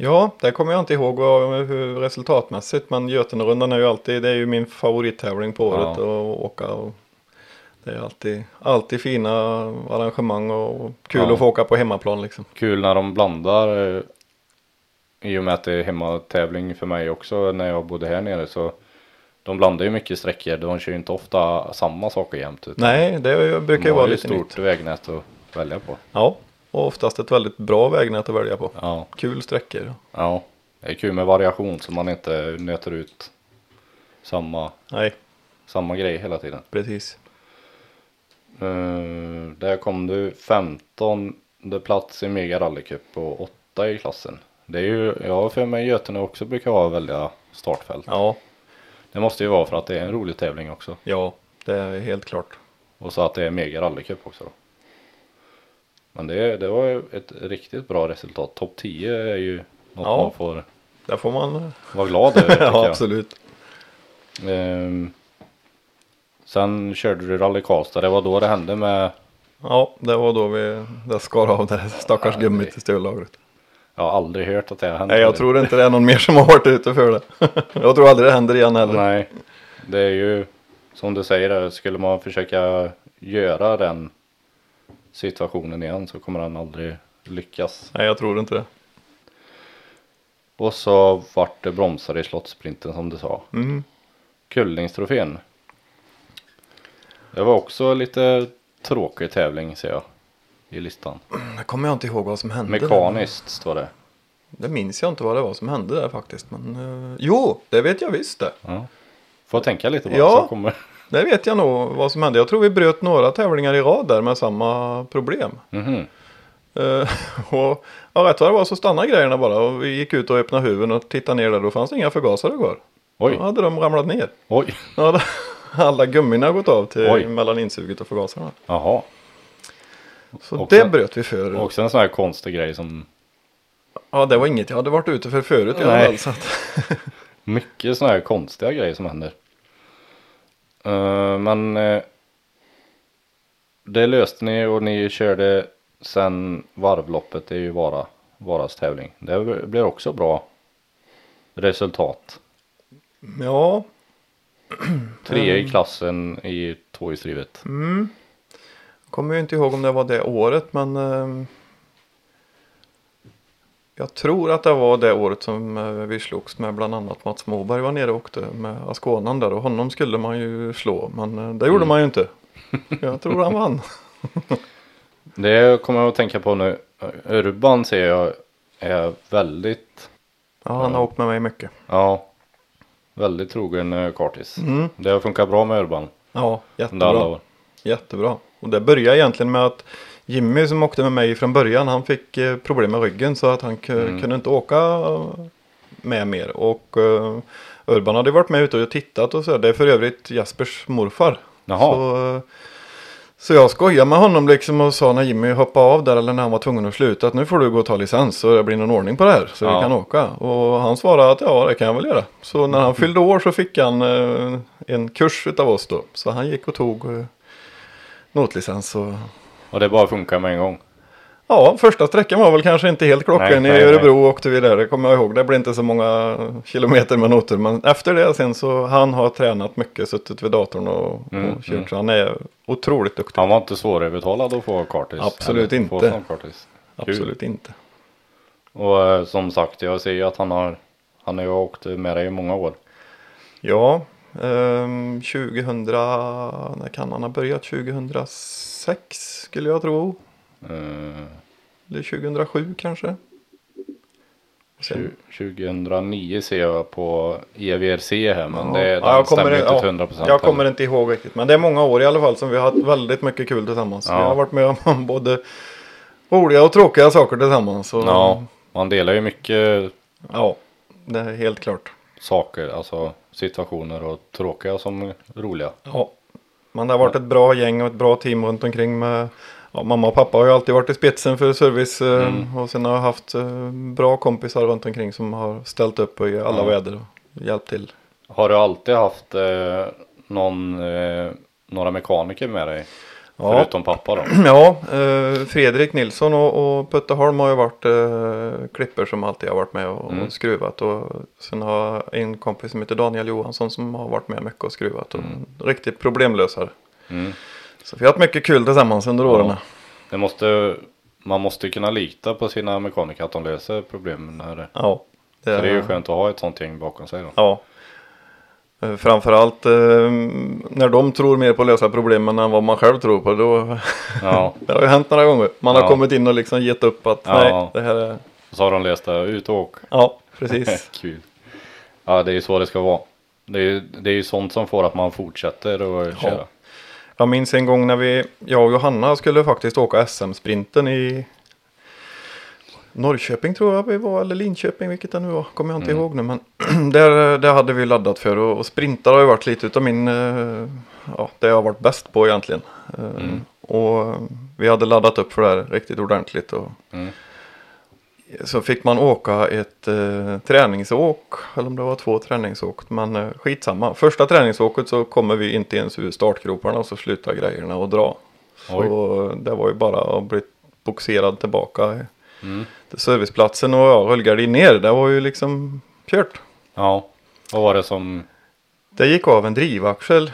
Ja, det kommer jag inte ihåg vad, hur resultatmässigt. Men Götenerundan är ju alltid, det är ju min favorittävling på året att åka. Och det är alltid, alltid fina arrangemang och kul Ja. att få åka på hemmaplan liksom. Kul när de blandar eh, i och med att det är hemmatävling för mig också när jag bodde här nere så de blandar ju mycket sträckor. De kör ju inte ofta samma saker jämt. Nej, det brukar de ju har vara ju lite stort nytt. vägnät att välja på. Ja, och oftast ett väldigt bra vägnät att välja på. Ja, Kul sträckor. ja. Det är kul med variation så man inte nöter ut samma, Nej, samma grej hela tiden. precis. Uh, där kom du 15 plats i Mega Rally Cup och 8 i klassen. Det är ju, jag har för mig Götene också brukar ha välja startfält. Ja, Det måste ju vara för att det är en rolig tävling också. ja, det är helt klart. Och så att det är Mega Rally Cup också då. Men det, det var ett riktigt bra resultat. Topp 10 är ju något Ja. man får Där får man... vara glad över ja, absolut. Ehm, sen körde du Rally Karlstad. Det var då det hände med, Ja, det var då vi det skar av det stackars Ja, gummit i stöllagret. jag har aldrig hört att det har hänt. Nej, jag tror inte det är någon mer som har varit ute för det. jag tror aldrig det händer igen heller. Nej, det är ju som du säger, skulle man försöka göra den situationen igen så kommer han aldrig lyckas. Nej, jag tror inte det. Och så vart det bromsar i slottsprinten som du sa. Mm. Kullingstrofén. Det var också lite tråkig tävling ser jag i listan. Det kommer jag inte ihåg vad som hände. Mekaniskt står det. Det minns jag inte vad det var som hände där faktiskt. Men, eh, jo, det vet jag visst det. Ja. Får tänka lite bara Ja. så kommer. Det vet jag nog vad som hände. Jag tror vi bröt några tävlingar i rad där med samma problem. Mhm. Eh, och ja, rätt vad det var så stannade grejerna bara och vi gick ut och öppnade huven och tittade ner där. Då fanns det inga förgasare kvar. Oj, Då hade de ramlat ner. oj, Då hade alla gummina gått av till Oj. mellan insuget och förgasarna. jaha. Så Också- det bröt vi för. Också en sån här konstig grej som Ja, det var inget jag hade varit ute för förut i alla fall. Så att, mycket såna här konstiga grejer som händer. Eh, men eh, det löste ni och ni körde sen varvloppet. Det är ju Vara, Varas tävling. Det blir också bra resultat. ja, Tre Mm. i klassen i tvåhjulsdrivet. kommer ju inte ihåg om det var det året men ehm, jag tror att det var det året som eh, vi slogs med bland annat Mats Moberg var nere och åkte med Askånan där och honom skulle man ju slå men eh, det gjorde Mm. man ju inte. Jag tror han vann. Det kommer jag att tänka på nu. Urban ser jag är väldigt, Ja, han har åkt med mig mycket. ja, väldigt trogen eh, kartis. Mm. Det har funkat bra med Urban Ja, jättebra. Jättebra. Och det började egentligen med att Jimmy som åkte med mig från början han fick eh, problem med ryggen så att han Mm. kunde inte åka eh, med mer. Och uh, Urban hade varit med ute och tittat och så. Det är för övrigt Jaspers morfar. Jaha. Så, så jag skojade med honom liksom och sa när Jimmy hoppade av där eller när han var tvungen att sluta att nu får du gå och ta licens så det blir någon ordning på det här så Ja. vi kan åka. Och han svarade att ja det kan jag väl göra. Så när han fyllde år så fick han eh, en kurs utav oss då. Så han gick och tog eh, notlicens. Och... Och det bara funkar med en gång. Ja, första sträckan var väl kanske inte helt klockren. Nej, nej, I nej. Örebro åkte vi där, det kommer jag ihåg. Det blev inte så många kilometer med noter. Men efter det sen så han har tränat mycket, suttit vid datorn och, Mm, och kört. mm. Så han är otroligt duktig. Han var inte svårövertalad att få kartis. Absolut eller inte. kartis. Absolut inte. Och eh, som sagt, jag ser ju att han har, han har ju åkt med dig i många år. Ja, ehm, 2000, när kan han ha börjat? 2006 skulle jag tro. Eh, Eller 2007 kanske. Sen- tju- 2009 ser jag på EVRC här men det, Ja, jag stämmer inte ja, till 100 procent. Jag kommer inte ihåg riktigt. Men det är många år i alla fall som vi har haft väldigt mycket kul tillsammans. Ja. Vi har varit med om både roliga och tråkiga saker tillsammans. Och, Ja, man delar ju mycket ja, det är helt klart. saker, alltså situationer och tråkiga som roliga. Ja. Men det har varit ett bra gäng och ett bra team runt omkring med ja, mamma och pappa har ju alltid varit i spetsen för service eh, Mm. och sen har jag haft eh, bra kompisar runt omkring som har ställt upp i alla Ja. väder och hjälpt till. Har du alltid haft eh, någon, eh, några mekaniker med dig? Ja. Förutom pappa då? Ja, eh, Fredrik Nilsson och, och Putte Holm har ju varit eh, klipper som alltid har varit med och, Mm. och skruvat. Och sen har jag en kompis som heter Daniel Johansson som har varit med mycket och skruvat. Och Riktigt problemlösare. Mm. Så vi har haft mycket kul tillsammans under åren. Det måste, man måste kunna lita på sina mekaniker att de löser problemen. När, Ja, Så det är ju skönt att ha ett sånt gäng bakom sig då. Ja. Eh, Framförallt eh, när de tror mer på att lösa problemen än vad man själv tror på. Då, Ja, det har ju hänt några gånger. Man har Ja. kommit in och liksom gett upp att Ja. nej, det här är... så har de läst det ut och åk. Ja, precis. Kul. Ja, det är ju så det ska vara. Det är, ju- det är ju sånt som får att man fortsätter att köra. Jag minns en gång när vi, jag och Johanna skulle faktiskt åka SM-sprinten i Norrköping tror jag vi var, eller Linköping, vilket det nu var, kommer jag inte ihåg nu. Men där, där hade vi laddat för och, och sprintar har ju varit lite utav min, eh, ja, det jag har varit bäst på egentligen. Eh, Och vi hade laddat upp för det här riktigt ordentligt. Och, Mm. Så fick man åka ett eh, träningsåk, eller om det var två träningsåk, men eh, skitsamma. Första träningsåket så kommer vi inte ens ur startgroparna och så slutar grejerna att dra. Så det var ju bara att bli boxerad tillbaka Mm. serviceplatsen och ja, rullgardin ner. Det var ju liksom kört. Ja, vad var det som... Det gick av en drivaxel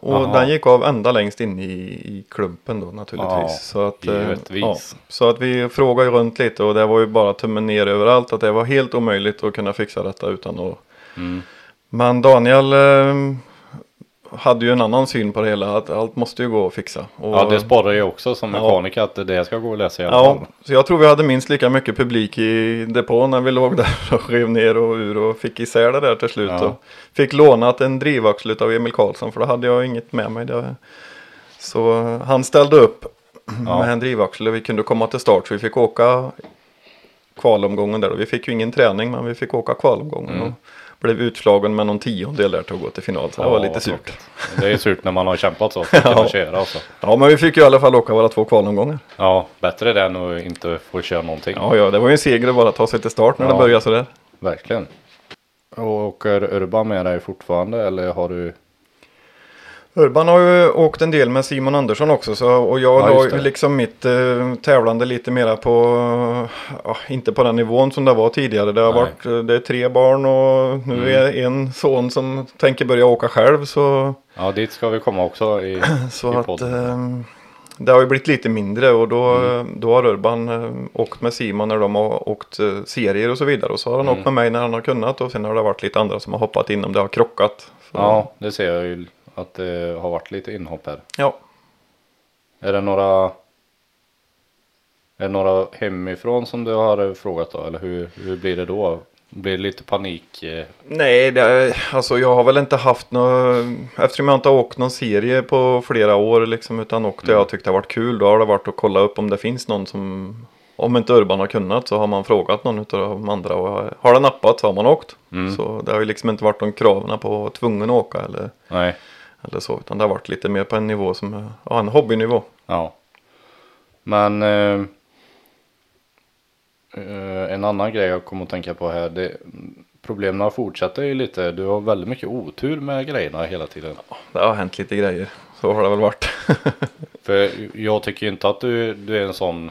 och Jaha. den gick av ända längst in i, i klumpen då naturligtvis. Ja, så, att, eh, givetvis. så att vi frågade runt lite och det var ju bara tummen ner överallt att det var helt omöjligt att kunna fixa detta utan att Mm. Men Daniel eh, hade ju en annan syn på det hela att allt måste ju gå att fixa. Och, Ja, det sporrar ju också som Ja. mekaniker att det ska gå att läsa i alla Ja, fall. så jag tror vi hade minst lika mycket publik i depån när vi låg där och rev ner och ur och fick isär det där till slut. Ja. Och fick lånat en drivaxel av Emil Karlsson för då hade jag inget med mig. Det. Så han ställde upp Ja. med en drivaxel och vi kunde komma till start så vi fick åka kvalomgången där. Och vi fick ju ingen träning men vi fick åka kvalomgången. Mm. Och blev utslagen med någon tiondel där till att gå till final. Så det var lite surt. Det är surt när man har kämpat så Ja. köra alltså. Ja men vi fick ju i alla fall åka våra två kvalomgångar. Ja, bättre det än att inte få köra någonting. Ja ja, det var ju en seger att bara ta sig till start när Ja. det började sådär. Verkligen. Och åker Urban med dig fortfarande eller har du? Urban har ju åkt en del med Simon Andersson också så, och jag Ja, la liksom mitt eh, tävlande lite mera på, ja, inte på den nivån som det var tidigare. Det har Nej. varit, eh, det är tre barn och nu Mm. är en son som tänker börja åka själv så, Ja, dit ska vi komma också i, så i att podden. eh, det har ju blivit lite mindre och då, Mm. då har Urban eh, åkt med Simon när de har åkt eh, serier och så vidare och så har han Mm. åkt med mig när han har kunnat och sen har det varit lite andra som har hoppat in om det har krockat. Så, Ja, det ser jag ju att det har varit lite inhopp här. ja. Är det några är det några hemifrån som du har frågat då? Eller hur, hur blir det då? Blir det lite panik? Nej, det, alltså jag har väl inte haft någon, eftersom jag inte har åkt någon serie på flera år liksom, utan åkt det jag tyckte det varit kul, då har det varit att kolla upp om det finns någon som, om inte Urban har kunnat så har man frågat någon av de andra och har det nappat så har man åkt. Mm. Så det har ju liksom inte varit de kraven på tvungen att åka eller, Nej, eller så, utan det har varit lite mer på en nivå som, ja en hobbynivå. ja. Men eh, eh, en annan grej jag kommer att tänka på här. Det, problemen fortsätter ju lite. Du har väldigt mycket otur med grejerna hela tiden. Det har hänt lite grejer, så har det väl varit. För jag tycker inte att du, du är en sån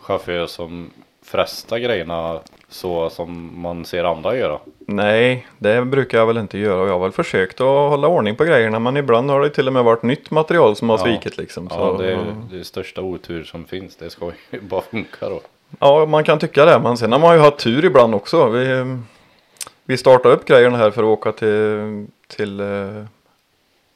chaufför som frestar grejerna så som man ser andra göra. Nej, det brukar jag väl inte göra och jag har väl försökt att hålla ordning på grejerna men ibland har det till och med varit nytt material som har Ja. svikit liksom. Så, Ja, det är det största otur som finns. Det ska ju bara funka då. ja, man kan tycka det men sen har man ju haft tur ibland också. Vi, vi startade upp grejerna här för att åka till, till eh,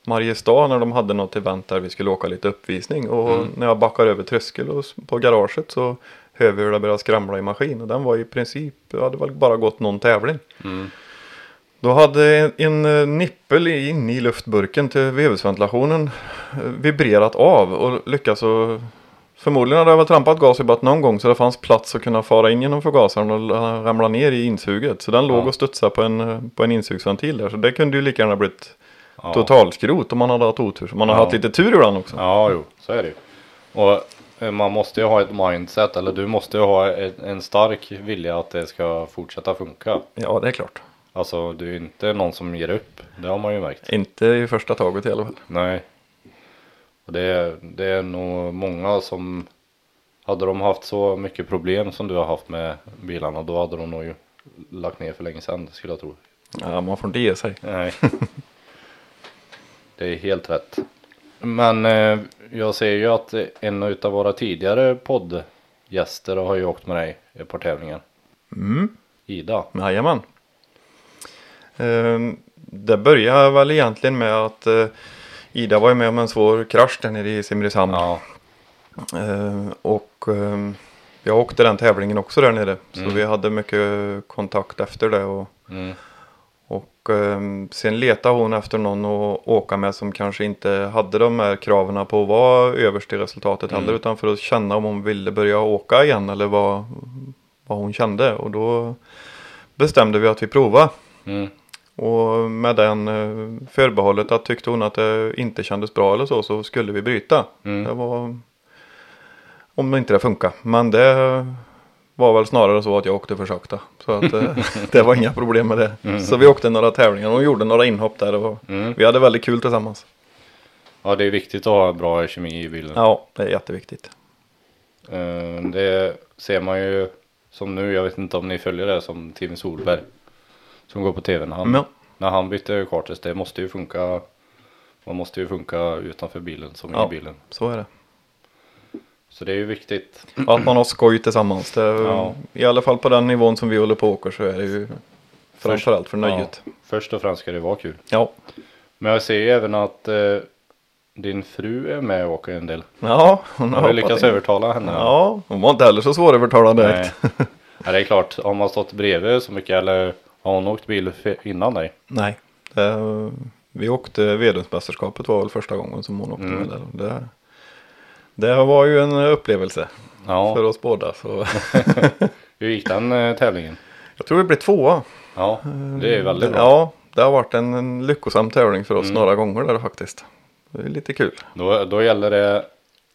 Mariestad när de hade något event där vi skulle åka lite uppvisning och Mm. när jag backar över tröskel och, på garaget så hör vi hur det börjar skramla i maskin och den var i princip, det hade väl bara gått någon tävling. Mm. Då hade en, en eh, nippel inne i luftburken till vevhusventilationen eh, vibrerat av och lyckats och Förmodligen hade jag väl trampat gas i bara någon gång så det fanns plats att kunna fara in genom förgasaren och la- ramla ner i insuget. Så den låg Ja. och studsade på en, på en insugsventil där. Så det kunde ju lika gärna blivit Ja. totalskrot om man hade haft otur. Man har Ja. haft lite tur ibland också. Ja, jo, så är det ju. Och man måste ju ha ett mindset, eller du måste ju ha en, stark vilja att det ska fortsätta funka. Ja, det är klart. Alltså, du är inte någon som ger upp. Det har man ju märkt. Inte i första taget i alla fall. Nej. Och det, är- det är nog många som hade de haft så mycket problem som du har haft med bilarna då hade de nog ju lagt ner för länge sedan skulle jag tro. Ja, man får inte ge sig. Nej. det är helt rätt. Men eh, jag ser ju att en av våra tidigare poddgäster har ju åkt med dig ett par tävlingar. Mm. Ida. Jajamän. Ehm, Det började väl egentligen med att eh, Ida var ju med om en svår krasch där nere i Simrishamn. Ja, Ehm, Och ehm, jag åkte den tävlingen också där nere. Så Mm. vi hade mycket kontakt efter det. Och, mm, sen letade hon efter någon att åka med som kanske inte hade de här kraven på att vara överst i resultatet Mm. heller. Utan för att känna om hon ville börja åka igen eller vad, vad hon kände. Och då bestämde vi att vi provade. mm, Och med den eh, förbehållet att tyckte hon att det inte kändes bra eller så så skulle vi bryta. Mm. Det var om inte det funkar. Men det var väl snarare så att jag åkte för sakta. Så att eh, det var inga problem med det. Så vi åkte några tävlingar och gjorde några inhopp där och mm. vi hade väldigt kul tillsammans. Ja, det är viktigt att ha bra kemi i bilen. Ja, det är jätteviktigt. Eh, Det ser man ju som nu, jag vet inte om ni följer det som Tim Solberg. Som går på tv när han, Ja. när han bytte kartes. Det måste ju funka. Man måste ju funka utanför bilen som Ja. i bilen. Så är det. Så det är ju viktigt. Och att man har skoj tillsammans. Det, Ja. I alla fall på den nivån som vi håller på och åker så är det ju framförallt för nöjet. Ja, först och främst ska det vara kul. Ja. Men jag ser ju även att eh, din fru är med och åker en del. Ja, hon Har du hoppat lyckats in. övertala henne? Ja, hon var inte heller så svårövertalad direkt. Nej. Ja, det är klart, har man stått bredvid så mycket eller har hon åkt bil innan dig? Nej. Det, vi åkte Vedumsmästerskapet var väl första gången som hon åkte Mm. med där. Det, det var ju en upplevelse Ja, för oss båda. Så. hur gick den eh, tävlingen? Jag tror vi blev tvåa. Ja, det är väldigt bra. Ja, det har varit en, en lyckosam tävling för oss Mm. några gånger där faktiskt. Det är lite kul. Då, då gäller det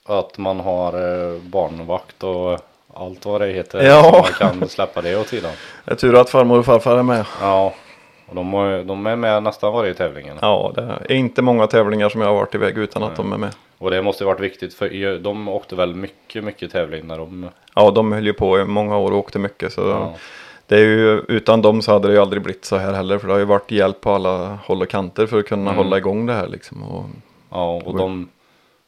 att man har eh, barnvakt och allt vad det heter. Ja. Man kan släppa det åt sidan. Det är tur att farmor och farfar är med. Ja, och de, de är med nästan varje tävlingen. Ja, det är inte många tävlingar som jag har varit iväg utan att de är med. Och det måste varit viktigt för de åkte väl mycket, mycket tävling när de... Ja, de höll ju på i många år och åkte mycket. Så Ja, det är ju, utan dem så hade det ju aldrig blivit så här heller. För det har ju varit hjälp på alla håll och kanter för att kunna Mm. hålla igång det här liksom. Och, ja och de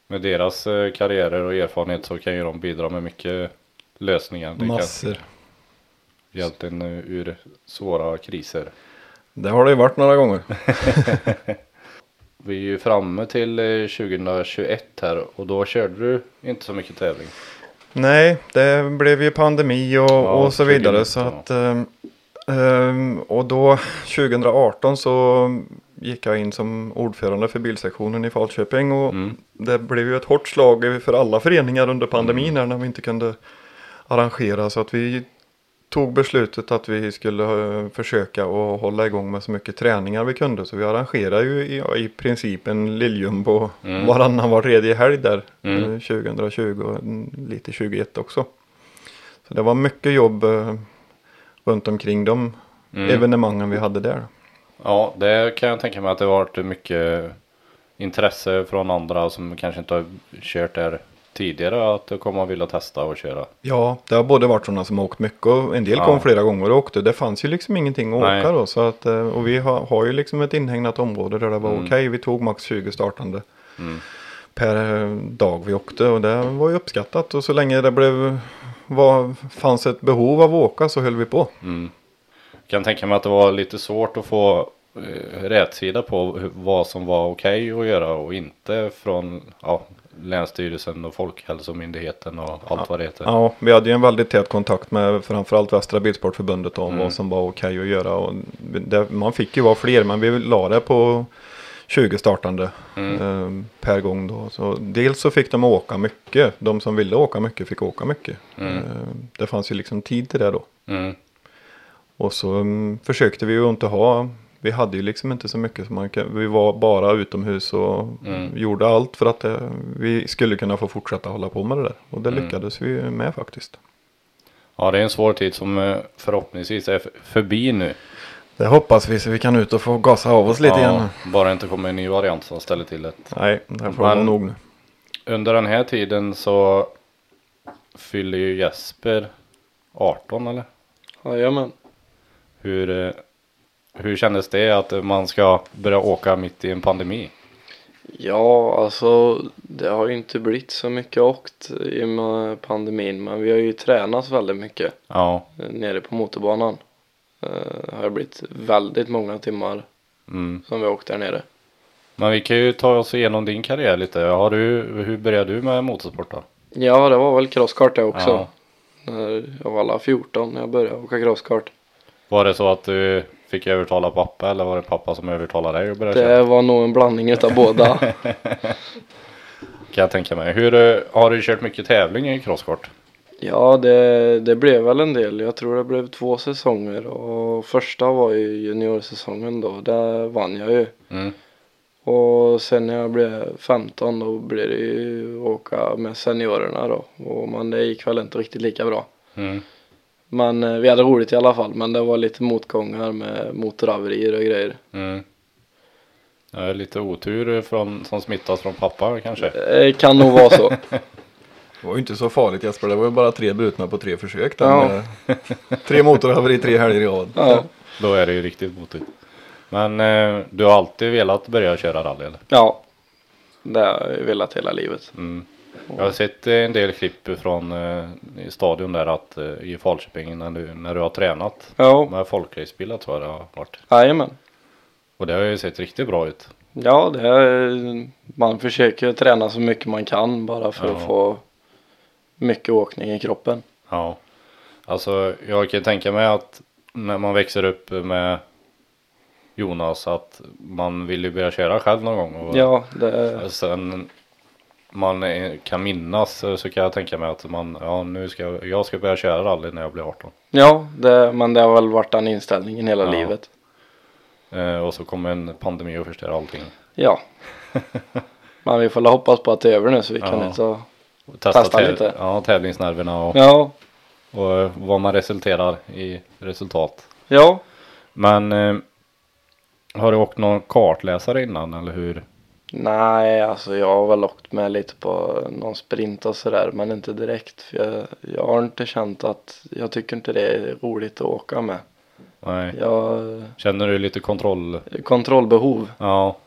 med deras eh, karriärer och erfarenhet så kan ju de bidra med mycket lösningar. Det massor. hjälpt en eh, ur svåra kriser. Det har det ju varit några gånger. Vi är ju framme till eh, 2021 här och då körde du inte så mycket tävling. Nej, det blev ju pandemi och, Ja, och så vidare. 2019, Så att, ehm, och då 2018 så gick jag in som ordförande för bilsektionen i Falköping. Och Mm. det blev ju ett hårt slag för alla föreningar under pandemin här när vi inte kunde arrangera. Så att vi tog beslutet att vi skulle eh, försöka att hålla igång med så mycket träningar vi kunde. Så vi arrangerade ju i, i princip en lilljumbo Mm. varannan var tredje helg där. Mm. eh, 2020 och mm, lite 2021 också. Så det var mycket jobb eh, runt omkring de Mm. evenemangen vi hade där. Ja, det kan jag tänka mig att det varit mycket intresse från andra som kanske inte har kört där tidigare att komma och vilja testa och köra. Ja, det har både varit sådana som har åkt mycket och en del Ja. kom flera gånger och åkte. Det fanns ju liksom ingenting att Nej. åka då. Så att, eh, och vi har, har ju liksom ett inhägnat område där det var Mm. okej. Vi tog max 20 startande Mm. per eh, dag vi åkte och det var ju uppskattat. Och så länge det blev, var, fanns ett behov av att åka så höll vi på. Mm. Kan tänka mig att det var lite svårt att få eh, rätsida på vad som var okej att göra och inte från ja, Länsstyrelsen och Folkhälsomyndigheten och allt vad det heter. Ja, vi hade ju en väldigt tät kontakt med framförallt Västra Bilsportförbundet om Mm. vad som var okej att göra. Och det, man fick ju vara fler men vi la det på 20 startande Mm. eh, per gång då. Så dels så fick de åka mycket. De som ville åka mycket fick åka mycket. Mm. Eh, det fanns ju liksom tid till det då. Mm. Och så mm, försökte vi ju inte ha. Vi hade ju liksom inte så mycket. Så man, kan- vi var bara utomhus och Mm. gjorde allt för att det, vi skulle kunna få fortsätta hålla på med det där. Och det Mm. lyckades vi med faktiskt. Ja, det är en svår tid som eh, förhoppningsvis är förbi nu. Det hoppas vi så vi kan ut och få gasa av oss lite ja, igen. Bara inte kommer en ny variant som ställer till det. Nej, det får Men- nog nu. Under den här tiden så fyller ju Jesper 18 eller? Jajamän. Hur, eh, hur kändes det att man ska börja åka mitt i en pandemi? Ja, alltså det har ju inte blivit så mycket åkt i och med pandemin men vi har ju tränat väldigt mycket Ja, nere på motorbanan. eh, har det blivit väldigt många timmar Mm. som vi har åkt där nere. Men vi kan ju ta oss igenom din karriär lite. Har du, hur började du med motorsport då? Ja, det var väl crosskart det också. Ja. När jag var alla 14 när jag började åka crosskart. Var det så att du fick övertala pappa eller var det pappa som övertalade dig att börja köra? Det var nog en blandning utav båda. Kan jag tänka mig. Hur har du kört mycket tävling i crosskart? Ja, det, det blev väl en del. Jag tror det blev två säsonger och första var ju juniorsäsongen då. Där vann jag ju. Mm. Och sen när jag blev 15 då blev det ju åka med seniorerna då. Och men det gick väl inte riktigt lika bra. Mm. Men eh, vi hade roligt i alla fall. Men det var lite motgångar med motorhaverier och grejer. Mm. Det är lite otur från, som smittas från pappa kanske. Det kan nog vara så. Det var ju inte så farligt Jesper, det var ju bara tre brutna på tre försök. Den, Ja. eh, tre motorhaveri tre helger i rad. Ja, Då är det ju riktigt motigt. Men eh, du har alltid velat börja köra rally eller? ja. Det har jag velat hela livet. Mm. Jag har sett eh, en del klipp från eh, stadion där att eh, i Falköping när du, när du har tränat Ja, med folkracebilar tror jag det har varit. jajamän. Och det har ju sett riktigt bra ut. Ja, det är, man försöker träna så mycket man kan bara för Ja. att få mycket åkning i kroppen. Ja. Alltså jag kan tänka mig att när man växer upp med Jonas att man vill ju börja köra själv någon gång. Och Ja, det, Sen man kan minnas eh, så kan jag tänka mig att man, ja nu ska jag, jag ska börja köra rally när jag blir 18. ja det, men det har väl varit den inställningen hela Ja. livet. Eh, och så kommer en pandemi och förstör allting. Ja. Men vi får väl hoppas på att det är över nu så vi kan Ja. inte ta... Testa, Testa lite. Ja, tävlingsnerverna och, Ja, och eh, vad man resulterar i resultat. ja. Men eh, har du åkt någon kartläsare innan eller hur? Nej, alltså jag har väl åkt med lite på någon sprint och sådär men inte direkt för jag, jag har inte känt att jag tycker inte det är roligt att åka med. Nej. Jag Känner du lite kontroll? kontrollbehov. Ja.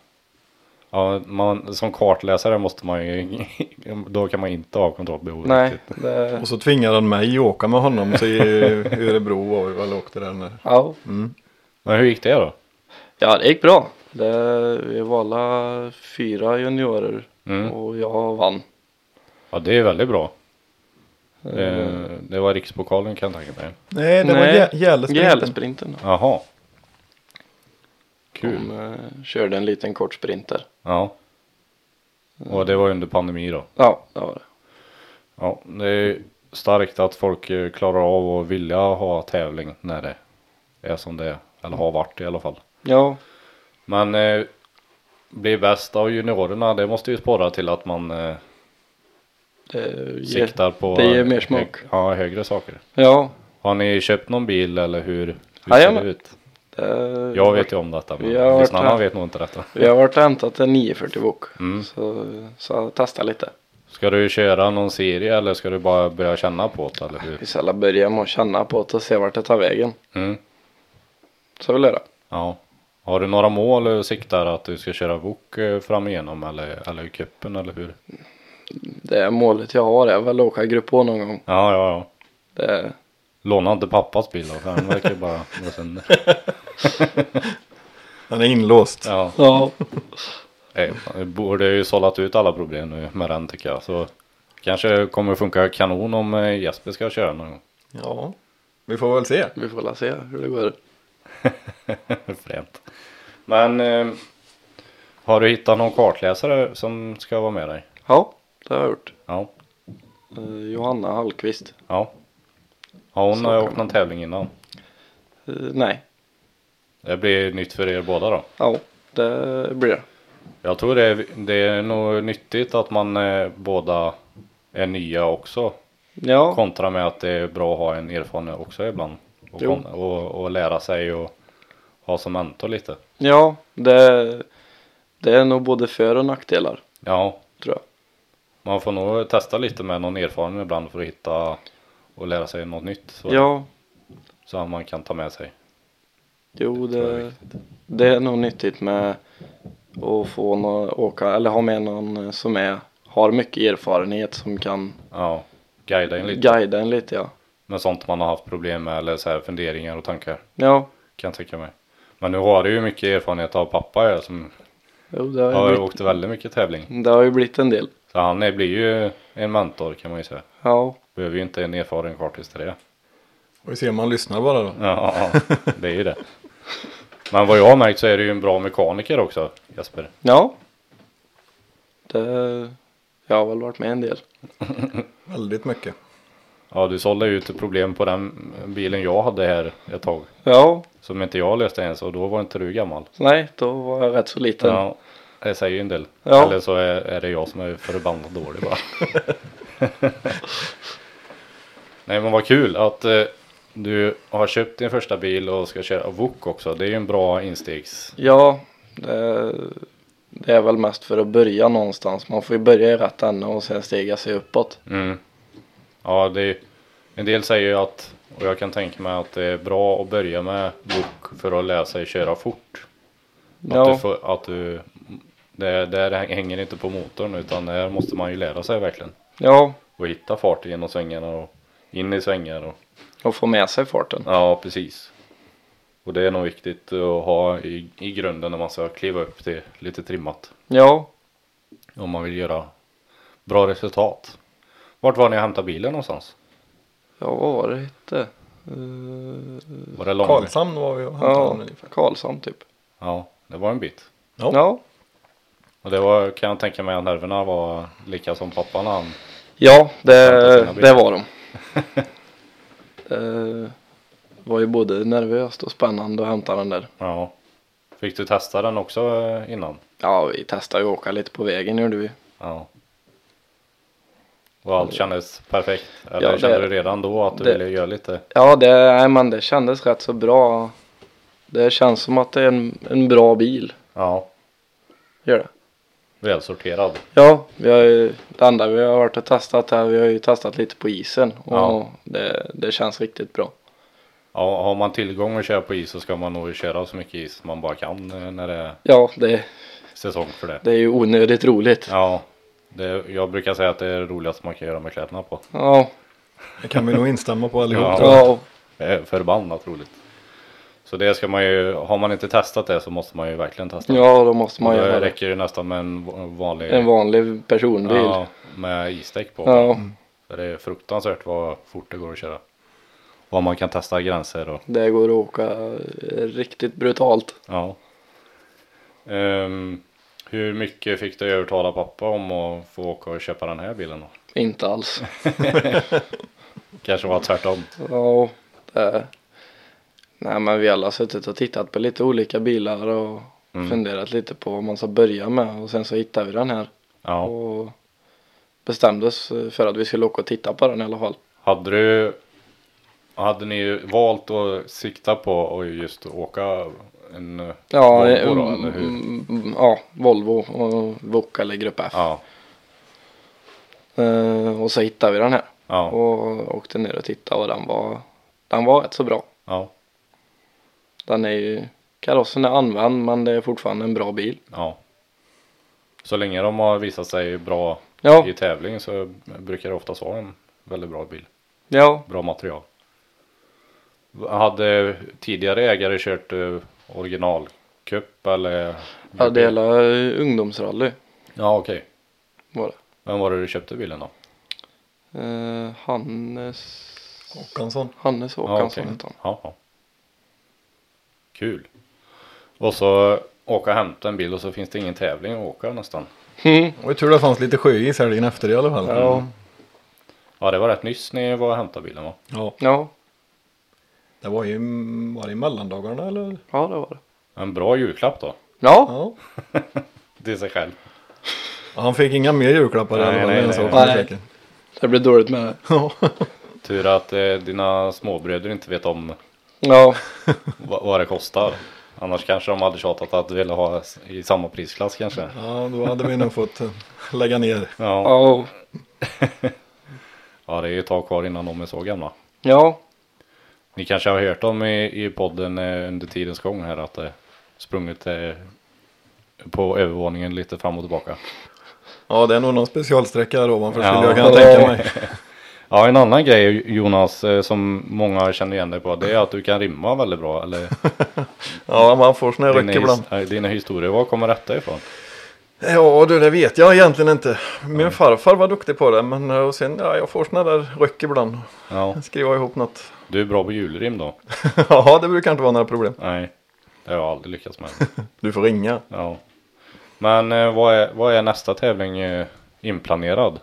Ja, man, som kartläsare måste man ju, då kan man inte ha kontrollbehov. Nej, det, Och så tvingade han mig att åka med honom i Örebro var vi väl åkte där. ja. Men hur gick det då? ja, det gick bra. Det, vi var alla fyra juniorer Mm. och jag vann. Ja, det är väldigt bra. Eh, Det, det var rikspokalen kan jag tänka mig. Nej, det var Nej. Gä- Gällesprinten. Gälesprinten. Jaha. Kul. Kom, eh, körde en liten kort sprint där. Ja. Och det var under pandemi då. Ja, det var det. Ja, det är starkt att folk eh, klarar av att vilja ha tävling när det är som det är. Eller har varit i alla fall. Ja, Men eh, bli bäst av juniorerna, det måste ju sporra till att man eh, det ger, siktar på det ger mer smak. hög, ja, högre saker. ja, Har ni köpt någon bil eller hur, hur ser Jajamän. det ut? det, Jag vet ju om detta men lyssnarna vet nog inte detta. Vi har varit och hämtat en 940 bok. Mm. Så, så jag testar lite. Ska du köra någon serie eller ska du bara börja känna på det eller hur? Vi ska börja med att känna på det och se vart det tar vägen. Mm. Så vill jag göra. Ja. Har du några mål och siktar att du ska köra VOK eh, fram igenom eller, eller i cupen eller hur? Det målet jag har är väl att åka grupp H någon gång. Ja, ja, ja. Det, Låna inte pappas bil då, för han verkar bara gå sönder. Han är inlåst. Ja, ja, nej, det borde ju sållat ut alla problem nu med den tycker jag. Så kanske kommer funka kanon om eh, Jesper ska köra någon gång. Ja, vi får väl se. vi får väl se hur det går. Fränt. Men eh, har du hittat någon kartläsare som ska vara med dig? Ja, det har jag gjort. Ja. Eh, Johanna Hallqvist. Ja. Har hon Så åkt någon tävling innan? Eh, nej, Det blir nytt för er båda då? ja, det blir det. Jag tror det är, det är nog nyttigt att man eh, båda är nya också. Ja, Kontra med att det är bra att ha en erfaren också ibland. Och, Jo. kon- och, och lära sig och ha som mentor lite. ja det, det är nog både för och nackdelar Ja, tror jag. man får nog testa lite med någon erfaren ibland för att hitta och lära sig något nytt. Så, Ja, så man kan ta med sig. jo tror jag är det, det är nog nyttigt med att få nå, åka eller ha med någon som är, har mycket erfarenhet som kan Ja, guida en lite. guida en lite ja. med sånt man har haft problem med eller så här funderingar och tankar. Ja, Kan jag tänka mig. Men nu har du ju mycket erfarenhet av pappa här som jo, det, har ju har blivit, åkt väldigt mycket tävling. det har ju blivit en del. Så han är, blir ju en mentor kan man ju säga. Ja, Behöver ju inte en erfaren kartist till det. Och vi ser man lyssnar bara då. Ja, ja, det är ju det. Men vad jag har märkt så är du ju en bra mekaniker också Jesper. ja. Det, jag har väl varit med en del. Väldigt mycket. Ja, du sålde ut ett problem på den bilen jag hade här ett tag. Ja, Som inte jag löste ens och då var inte du gammal. nej, då var jag rätt så liten. Ja, det säger ju en del. Ja. Eller så är, är det jag som är förbannat dålig bara. Nej men vad kul att eh, du har köpt din första bil och ska köra VOK också. Det är ju en bra instegs... Ja, det, det är väl mest för att börja någonstans. Man får ju börja i rätt ände och sen stega sig uppåt. Mm. Ja, det är, en del säger ju att, och jag kan tänka mig att det är bra att börja med VOK för att lära sig köra fort. Att Ja, du får, att du, det, där hänger inte på motorn utan där måste man ju lära sig verkligen. ja, Och hitta fart genom svängarna och in i svängar och och få med sig farten. Ja, precis. Och det är nog viktigt att ha i, i grunden när man ska kliva upp till lite trimmat. Ja, Om man vill göra bra resultat. Vart var ni och hämtade bilen någonstans? ja vad var det hette? Uh, Var det långt? Karlshamn var vi och hämtade ja, ungefär. Karlshamn typ. Ja, det var en bit. Ja. Ja, Och det var, kan jag tänka mig att nerverna var lika som pappa när han... ja det, det var de. Det var ju både nervöst och spännande att hämta den där. Ja. Fick du testa den också eh, innan? Ja, vi testade ju att åka lite på vägen gjorde vi. Ja. Och allt kändes perfekt? Eller Ja, det- kände du redan då att du det- ville göra lite? Ja, det, nej, men det kändes rätt så bra. Det känns som att det är en, en bra bil. Ja, Gör det. välsorterad. Ja, vi har ju, det enda vi har varit och testat här, vi har ju testat lite på isen och Ja. det, det känns riktigt bra. Ja, har man tillgång att köra på is så ska man nog köra så mycket is man bara kan eh, när det är Ja, det, säsong för det. det är ju onödigt roligt. Ja, det, jag brukar säga att det är det roligaste man kan göra med kläderna på. Ja, Det kan vi nog instämma på allihop. Ja. tror jag. ja, Det är förbannat roligt. Så det ska man ju, har man inte testat det så måste man ju verkligen testa. ja, då måste man göra det det. räcker ju nästan med en vanlig En vanlig personbil. ja, med isdäck på. Ja, Så det är fruktansvärt vad fort det går att köra. Vad man kan testa gränser och det går att åka riktigt brutalt. ja. Ehm, hur mycket fick du övertala pappa om att få åka och köpa den här bilen då? Inte alls. Kanske var tvärtom. Ja, det, nej men vi alla har suttit och tittat på lite olika bilar och Mm. funderat lite på vad man ska börja med och sen så hittade vi den här Ja. och bestämde oss för att vi skulle åka och titta på den i alla fall. Hade du Hade ni valt att sikta på och just åka en Ja, Volvo eh, då, mm, eller hur? mm, ja Volvo och VOK eller Grupp F. Ja, Eh, och så hittade vi den här ja, och åkte ner och tittade och den var, den var rätt så bra. ja, Den är ju, karossen är använd men det är fortfarande en bra bil. ja. Så länge de har visat sig bra Ja, i tävling så brukar det oftast vara en väldigt bra bil. ja, Bra material. Hade tidigare ägare kört eh, originalcup eller? ja det är hela ungdomsrally Ja okej. var det. Vem var det du köpte bilen då? Eh, Hannes, Håkansson. Hannes Ja, Håkansson okej. heter han. Ja, ja. Kul. Och så åka och hämta en bil och så finns det ingen tävling att åka nästan. Mm. Och tror det fanns lite sjöis helgen efter i alla fall. Ja, Ja det var rätt nyss ni var och hämtade bilen va? Ja, ja, det var ju var det i mellandagarna eller? ja det var det. En bra julklapp då. Ja, Ja. Till sig själv. Han fick inga mer julklappar i Nej, alla fall. nej, nej. Nej. säker. det blev dåligt med det. Ja. Tur att eh, dina småbröder inte vet om Ja, vad, det kostar. Annars kanske de hade tjatat att du ville ha i samma prisklass kanske. ja, då hade vi nog fått eh, lägga ner. Ja, ja, ja det är ju ett tag kvar innan de är så gamla. ja, Ni kanske har hört om i, i podden eh, under tidens gång här att det sprungit eh, på övervåningen lite fram och tillbaka. Ja, det är nog någon specialsträcka där ovanför Ja. skulle jag kunna tänka mig. Ja, en annan grej Jonas eh, som många känner igen dig på det är att du kan rimma väldigt bra. Eller Ja, man får såna här ryck dina, ibland. his- eh, dina historier, var kommer detta ifrån? Ja du, det vet jag egentligen inte. Min farfar var duktig på det. Men eh, och sen, ja, jag får såna där ryck ibland. Ja, Skriva ihop något. Du är bra på julrim då? ja, det brukar inte vara några problem. Nej, det har jag aldrig lyckats med. Du får ringa. Ja. Men eh, vad, är, vad är nästa tävling eh, inplanerad?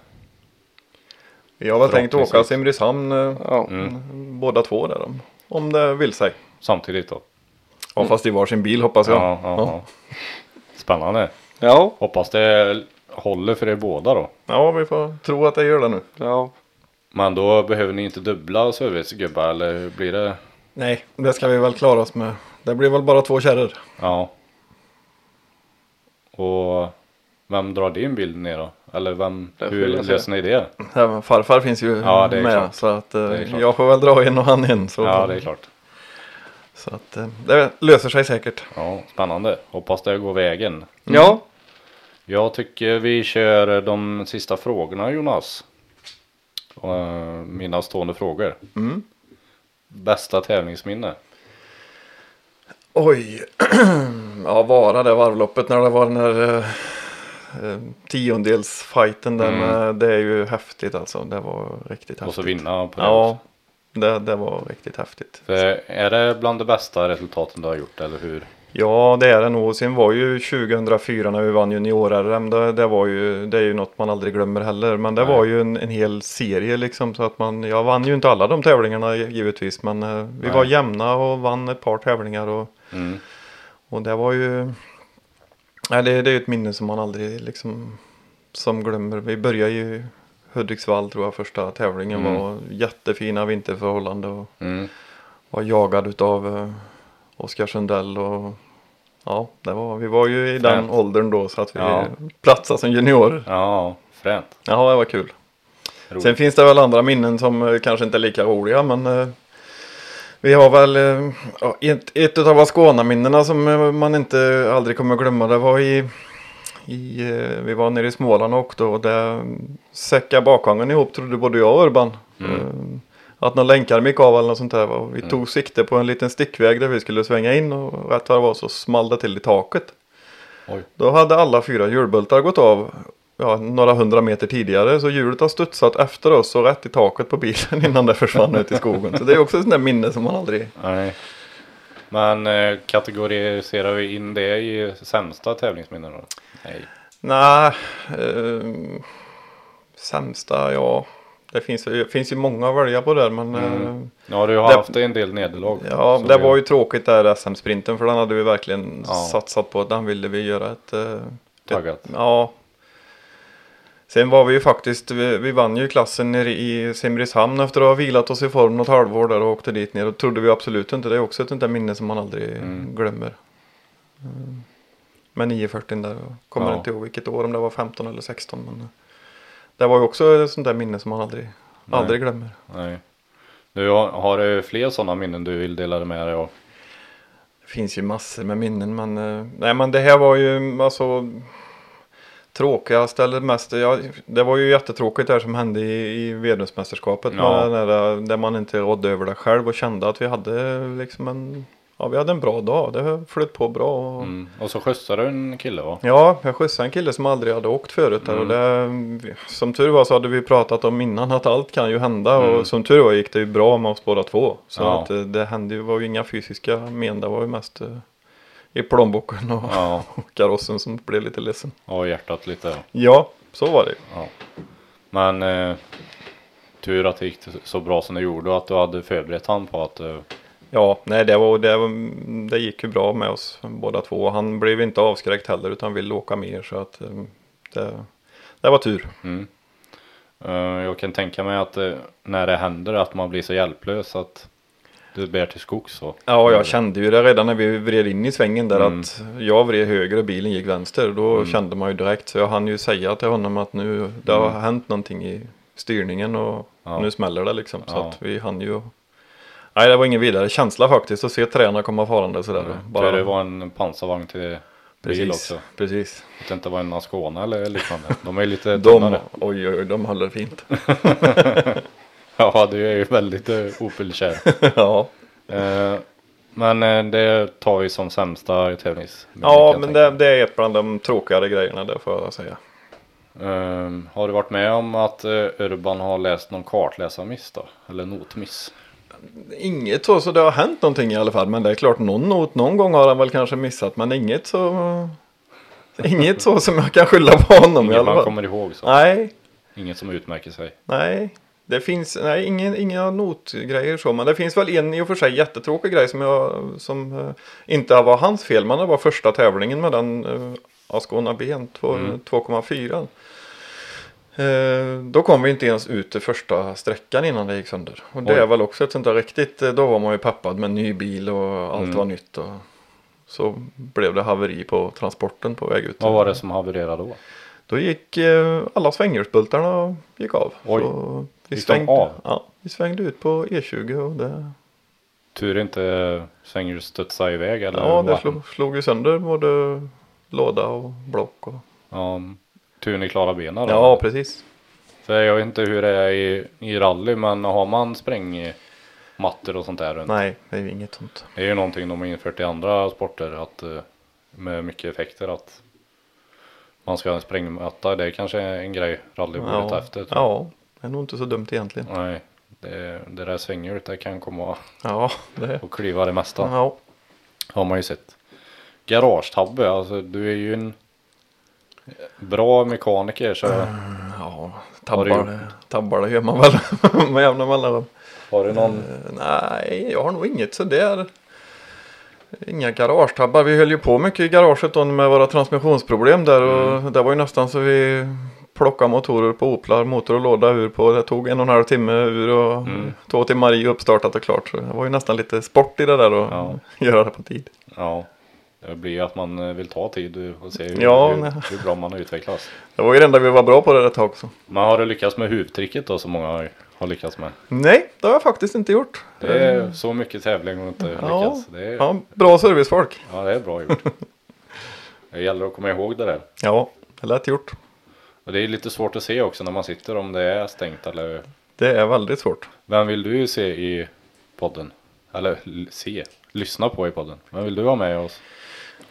Vi har väl tänkt åka. Simrishamn eh, Ja. Mm. båda två där. Om, om det vill sig. Samtidigt då? Ja, fast i varsin bil hoppas jag. Ja, ja, ja. Spännande. Ja. Hoppas det håller för er båda då. Ja, vi får tro att det gör det nu. Ja. Men då behöver ni inte dubbla servicegubbar eller hur blir det? Nej, det ska vi väl klara oss med. Det blir väl bara två kärror. Ja. Och vem drar din bild ner då? Eller vem, hur löser ni det? Även farfar finns ju Ja, det är med. klart. Så att eh, Det är klart. jag får väl dra en och han en. Så, Ja, det är klart. så att eh, det löser sig säkert. Ja, spännande. Hoppas det går vägen. Ja. Jag tycker vi kör de sista frågorna Jonas. Och, eh, mina stående frågor. Mm. Bästa tävlingsminne? Oj, ja Vara det varvloppet när det var den här eh, eh, tiondelsfighten där Mm. det är ju häftigt alltså. Det var riktigt häftigt. Och så vinna på det Ja, det, det var riktigt häftigt. För är det bland de bästa resultaten du har gjort eller hur? Ja, det är det nog. Sen var ju 2004 när vi vann junior-RM, det, det var ju, det är ju något man aldrig glömmer heller. Men det Nej. var ju en, en hel serie liksom så att man, jag vann ju inte alla de tävlingarna givetvis. Men eh, vi Nej. var jämna och vann ett par tävlingar och, Mm. och det var ju, nej det, det är ju ett minne som man aldrig liksom, som glömmer. Vi började ju Hudiksvall tror jag första tävlingen Mm. var jättefina vinterförhållanden och Mm. var jagad utav eh, Oskar Sundell och ja, det var, vi var ju i den Fränt. åldern då så att vi Ja. platsade som juniorer. Ja, fränt. Ja, det var kul. Roligt. Sen finns det väl andra minnen som eh, kanske inte är lika roliga men eh, vi har väl eh, ja, ett, ett av Ascona-minnena som man inte aldrig kommer glömma det var i, i vi var nere i Småland och åkte och det säckade bakvagnen ihop trodde både jag och Urban. Mm. Att några länkar gick av eller något sånt där. va. Vi tog sikte på en liten stickväg där vi skulle svänga in och rätt vad det var så small det till i taket. Oj. Då hade alla fyra hjulbultar gått av ja, några hundra meter tidigare så hjulet har studsat efter oss och rätt i taket på bilen innan det försvann ut i skogen. Så det är också ett sånt där minne som man aldrig... Nej. Men eh, kategoriserar vi in det i sämsta tävlingsminnen då? Nej. Nej, eh, sämsta ja. Det finns, det finns ju många att välja på där men eh, Ja, du har Det- haft en del nederlag. Ja, det var ju tråkigt där SM-sprinten för den hade vi verkligen Ja. satsat på. Den ville vi göra ett... eh, Taggat. ett ja. Sen var vi ju faktiskt, vi, vi vann ju klassen nere i Simrishamn efter att ha vilat oss i form något halvår där och åkte dit ner. Och trodde vi absolut inte. Det är också ett sånt där minne som man aldrig Mm. glömmer. Mm. Med 940 där. Jag kommer Ja. inte ihåg vilket år, om det var 15 eller 16. Men det var ju också ett sånt där minne som man aldrig, Nej. aldrig glömmer. Nej. Du har, har du fler sådana minnen du vill dela med dig av? Det finns ju massor med minnen men, eh, nej men det här var ju alltså tråkigast eller mest, ja, det var ju jättetråkigt det här som hände i, i Vedumsmästerskapet Ja. där, där man inte rådde över det själv och kände att vi hade liksom en, ja vi hade en bra dag, det flöt på bra. Och, Mm. Och så skjutsade du en kille va? Ja, jag skjutsade en kille som aldrig hade åkt förut där och det, som tur var så hade vi pratat om innan att allt kan ju hända Mm. och som tur var gick det ju bra med oss båda två. Så Ja. att eh, det hände ju, var ju inga fysiska men, det var ju mest eh, i plånboken och, Ja, och karossen som blev lite ledsen. och hjärtat lite. Ja, så var det. Ja. Men eh, tur att det gick så bra som det gjorde och att du hade förberett han på att eh, Ja, nej det, var, det, det gick ju bra med oss båda två. Han blev inte avskräckt heller utan ville åka mer så att eh, det, det var tur. Mm. Eh, Jag kan tänka mig att eh, när det händer att man blir så hjälplös att du bär till skogs så. Ja, jag kände ju det redan när vi vred in i svängen där Mm. att jag vred höger och bilen gick vänster. Då kände man ju direkt så jag hann ju säga till honom att nu det har hänt någonting i styrningen och Mm. Ja. nu smäller det liksom. Så Ja. att vi hann ju. Nej, det var ingen vidare känsla faktiskt att se tränarna komma farande sådär. Bara... Det var en pansarvagn till bil precis, också. precis. Att det inte var en Ascona eller liknande. De är lite De, tunnare. oj, oj, oj, de håller fint. Ja, du är ju väldigt uh, Opel-kär. ja. Eh, men eh, det tar ju som sämsta tävlings. Ja, men det, det är ett bland de tråkigare grejerna det får jag säga. Ehm, har du varit med om att eh, Urban har läst någon kartläsarmiss då? Eller notmiss? Inget så, så det har hänt någonting i alla fall. Men det är klart någon not någon gång har han väl kanske missat. Men inget så. Inget så som jag kan skylla på honom i Inget alla man fall. kommer ihåg så. Nej, Inget som utmärker sig. nej. Det finns nej, ingen, inga notgrejer så. Men det finns väl en i och för sig jättetråkig grej som, jag, som eh, inte var hans fel. Men det var första tävlingen med den uh, Ascona Ben 2, Mm. 2,4. Eh, då kom vi inte ens ut till första sträckan innan det gick sönder. Och det Oj. är väl också ett sånt där riktigt, eh, då var man ju peppad med ny bil och allt Mm. var nytt. Och så blev det haveri på transporten på väg ut. Vad var det som havererade då? Då gick eh, alla svänghjulsbultarna gick av. Oj. Så vi, Gick de svängde, av? Ja, vi svängde ut på E20 och det, Tur inte svänghjul studsade iväg eller? ja, det slog, slog ju sönder både låda och block. Och, Ja, tur ni klarade benen då. ja, precis. För jag vet inte hur det är i, i rally men har man sprängmattor och sånt där runt? Nej, det är ju inget sånt. Det är ju någonting de har infört i andra sporter att eh, med mycket effekter att man ska ha en sprängmatta. Det är kanske är en grej rally borde ta Ja, efter. tror jag. ja, det är nog inte så dumt egentligen. Nej, det, det där svänghjulet det kan komma Ja, det och kliva det mesta. ja. Har man ju sett. Garagetabbe, alltså du är ju en bra mekaniker så Ja, Har du tabbar, det- tabbar gör man väl med jämna mellanrum. har du någon Eh, Nej, jag har nog inget sådär. Inga garagetabbar. Vi höll ju på mycket i garaget då med våra transmissionsproblem där och det var ju nästan så vi plockade motorer på Oplar, motor och låda ur på. Det tog en och en halv timme ur och två timmar i uppstartat och klart. Så det var ju nästan lite sport i det där och Ja. göra det på tid. Ja, det blir ju att man eh, vill ta tid och se hur, Ja, hur, hur bra man utvecklas. Det var ju det enda vi var bra på det ett tag också. Men har du lyckats med huvudtricket då som många har, har lyckats med? Nej, det har jag faktiskt inte gjort. Det är så mycket tävling och inte Ja, lyckas. Det är, ja. ja, bra servicefolk. det är bra gjort. Det gäller att komma ihåg det där. Ja, det är lätt gjort. Och det är lite svårt att se också när man sitter om det är stängt eller Det är väldigt svårt. Vem vill du se i podden? Eller se, lyssna på i podden. Vem vill du ha med oss?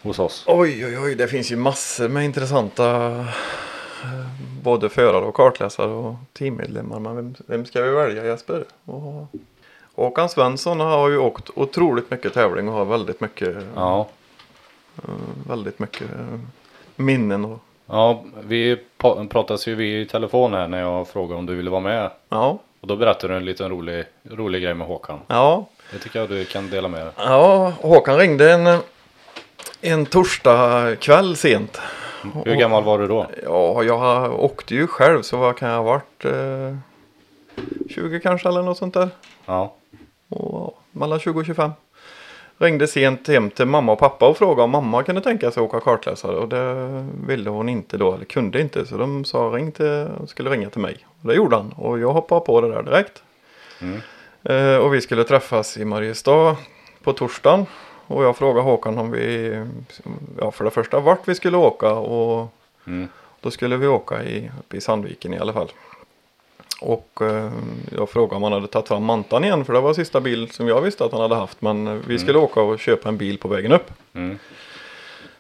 Hos oss? Oj, oj, oj, det finns ju massor med intressanta eh, både förare och kartläsare och teammedlemmar. Men vem, vem ska vi välja Jesper? Och Håkan Svensson har ju åkt otroligt mycket tävling och har väldigt mycket, Ja. väldigt mycket eh, minnen. Och, Ja, vi pratas ju vid i telefon här när jag frågade om du ville vara med. ja, Och då berättade du en liten rolig, rolig grej med Håkan. ja, Det tycker jag du kan dela med dig. ja, Håkan ringde en, eh, en torsdag kväll sent. Hur gammal var du då? Ja, jag åkte ju själv så vad kan jag ha varit? Eh, 20 kanske eller något sånt där. Ja. Och, mellan 20 och 25. Ringde sent hem till mamma och pappa och frågade om mamma kunde tänka sig att åka kartläsare. Och det ville hon inte då, eller kunde inte. Så de sa ring till, skulle ringa till mig. Och det gjorde han. Och jag hoppade på det där direkt. Mm. Eh, och vi skulle träffas i Mariestad på torsdagen. Och jag frågade Håkan om vi, ja för det första vart vi skulle åka. Och Mm. då skulle vi åka i, uppe i Sandviken i alla fall. Och eh, jag frågade om han hade tagit fram mantan igen för det var sista bil som jag visste att han hade haft. Men vi skulle åka och köpa en bil på vägen upp. Mm.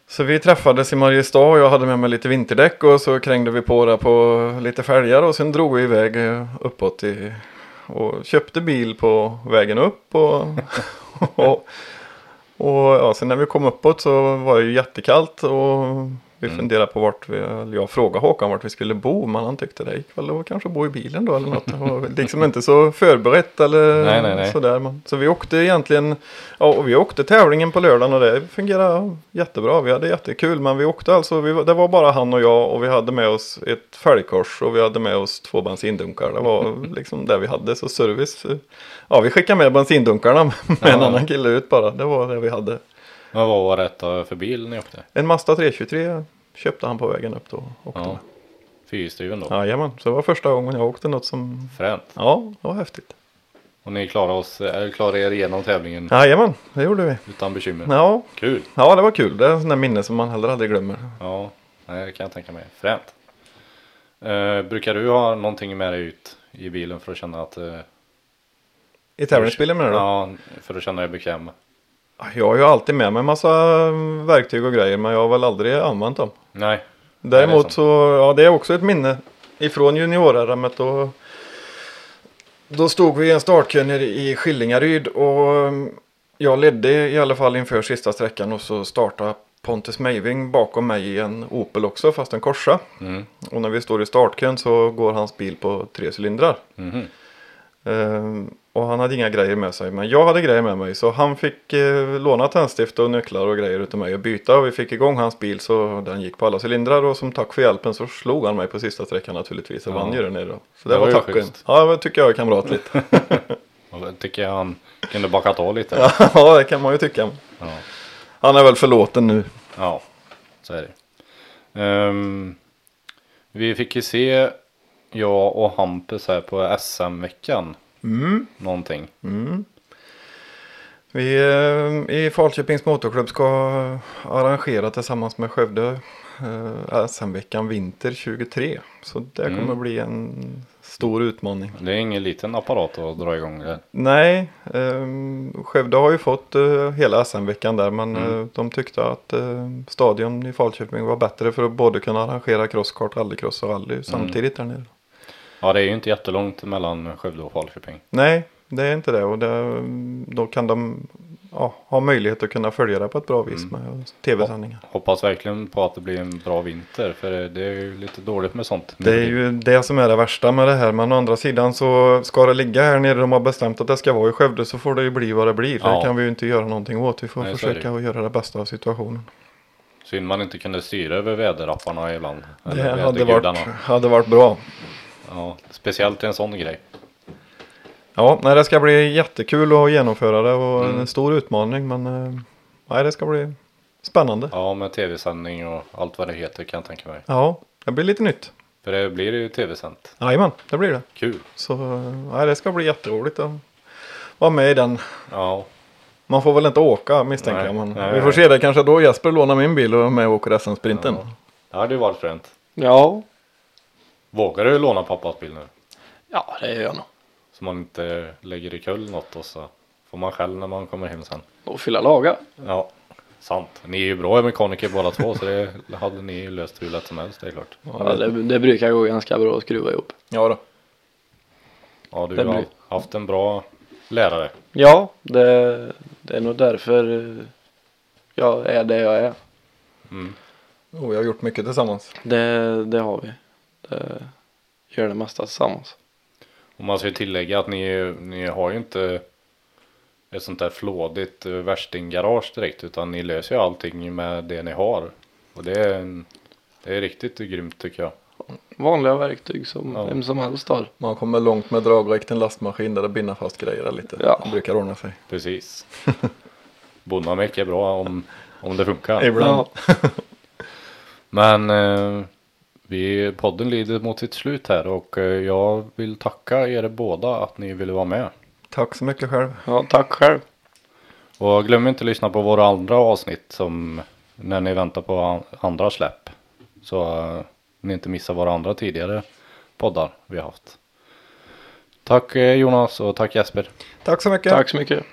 Så vi träffades i Mariestad och jag hade med mig lite vinterdäck och så krängde vi på det på lite fälgar och sen drog vi iväg eh, uppåt i, och köpte bil på vägen upp. Och, och, och ja, sen när vi kom uppåt så var det ju jättekallt och vi funderade på vart vi, eller jag frågade Håkan vart vi skulle bo men han tyckte det gick väl att kanske bo i bilen då eller något. Och liksom inte så förberett eller Nej, nej, nej. sådär. Men, så vi åkte egentligen, ja och vi åkte tävlingen på lördagen och det fungerade jättebra. Vi hade jättekul men vi åkte alltså, vi, var- det var bara han och jag och vi hade med oss ett fälgkors och vi hade med oss två bensindunkar. Det var liksom det vi hade så service. Ja vi skickade med bensindunkarna med en Ja. annan kille ut bara. Det var det vi hade. Men vad var detta för bil ni åkte? En Mazda 323 köpte han på vägen upp då. Åkte Ja. med. Fyrhjulsdriven då? Jajamän, så det var första gången jag åkte något som, Fränt. ja, det var häftigt. Och ni klarade, oss, eller klarade er igenom tävlingen Jajamän, det gjorde vi. utan bekymmer? Ja, Kul! ja det var kul. Det är sådana minne som man heller aldrig glömmer. Ja, nej, det kan jag tänka mig. Fränt. Eh, brukar du ha någonting med dig ut i bilen för att känna att eh, I tävlingsbilen menar du? Ja, för att känna dig bekväm. Jag har ju alltid med mig en massa verktyg och grejer men jag har väl aldrig använt dem. Nej. Däremot så, ja det är också ett minne ifrån junior-RMet då. Då stod vi i en startkö nere i Skillingaryd och mm, jag ledde i alla fall inför sista sträckan och så startade Pontus Meiving bakom mig i en Opel också fast en Corsa. Mm. Och när vi står i startkön så går hans bil på tre cylindrar. Mhm. Ehm, och han hade inga grejer med sig. Men jag hade grejer med mig. Så han fick eh, låna tändstift och nycklar och grejer utav mig och byta. Och vi fick igång hans bil så den gick på alla cylindrar. Och som tack för hjälpen så slog han mig på sista sträckan naturligtvis. Och Ja. vann ju den då. Så det, Det var var tacken. schysst. Ja, det tycker jag är kamratligt. Jag tycker jag han kunde backat av lite. ja, det kan man ju tycka. Ja. Han är väl förlåten nu. Ja, så är det. Ehm, vi fick ju se jag och Hampus här på SM-veckan. Mm. Någonting. Vi eh, i Falköpings Motorklubb ska arrangera tillsammans med Skövde eh, SM-veckan Vinter 23. Så det Mm. kommer bli en stor utmaning. Det är ingen liten apparat att dra igång det. Nej, eh, Skövde har ju fått eh, hela SM-veckan där men Mm. eh, de tyckte att eh, stadion i Falköping var bättre för att både kunna arrangera crosskart, rallycross och rally samtidigt där nere. Ja, det är ju inte jättelångt mellan Skövde och Falköping. Nej, det är inte det och det, då kan de ja, ha möjlighet att kunna följa det på ett bra vis Mm. med tv-sändningar. Hoppas verkligen på att det blir en bra vinter för det är ju lite dåligt med sånt. Det är ju det som är det värsta med det här. Men å andra sidan så ska det ligga här nere. De har bestämt att det ska vara i Skövde så får det ju bli vad det blir. Ja. Det kan vi ju inte göra någonting åt. Vi får Nej, försöka att göra det bästa av situationen. Synd man inte kunde styra över väderapparna ibland. Det hade varit, hade varit bra. Ja, speciellt en sån grej. Ja, nej, det ska bli jättekul att genomföra det och Mm. en stor utmaning. Men eh, nej, det ska bli spännande. Ja, med tv-sändning och allt vad det heter kan jag tänka mig. Ja, det blir lite nytt. För det blir ju tv-sänt. Jajamän, det blir det. Kul. Så nej, det ska bli jätteroligt att vara med i den. Ja, Man får väl inte åka misstänker Nej, jag. Men nej, vi får nej. se det kanske då Jesper lånar min bil och är med och åker SM-sprinten. Ja. det hade ju varit fränt. Ja, Vågar du låna pappas bil nu? ja det gör jag nog. Så man inte lägger i kull något och så får man själv när man kommer hem sen. Och fylla laga. Ja, sant. Ni är ju bra mekaniker båda två så det hade ni ju löst hur lätt som helst, det är klart. Ja, det, det brukar gå ganska bra att skruva ihop. Ja då. Ja, du Det har blir- haft en bra lärare. Ja, det, det är nog därför jag är det jag är. Mm. Och vi har gjort mycket tillsammans. Det, det har vi. Det gör det mesta tillsammans. Och man ska ju tillägga att ni, ni har ju inte ett sånt där flådigt eh, värstinggarage direkt utan ni löser ju allting med det ni har. Och det är, en, det är riktigt grymt tycker jag. Vanliga verktyg som Ja. vem som helst har. Man kommer långt med dragräck till en lastmaskin där det binder fast grejer lite. Ja. Det brukar ordna sig. Precis. Bonnamek är bra om, om det funkar. Ibland. Ja, Men eh, vi, podden lider mot sitt slut här och eh, jag vill tacka er båda att ni ville vara med. Tack så mycket själv. ja, tack själv. Och glöm inte att lyssna på våra andra avsnitt som när ni väntar på an- andra släpp. Så eh, ni inte missar våra andra tidigare poddar vi har haft. Tack eh, Jonas och tack Jesper. Tack så mycket. Tack så mycket.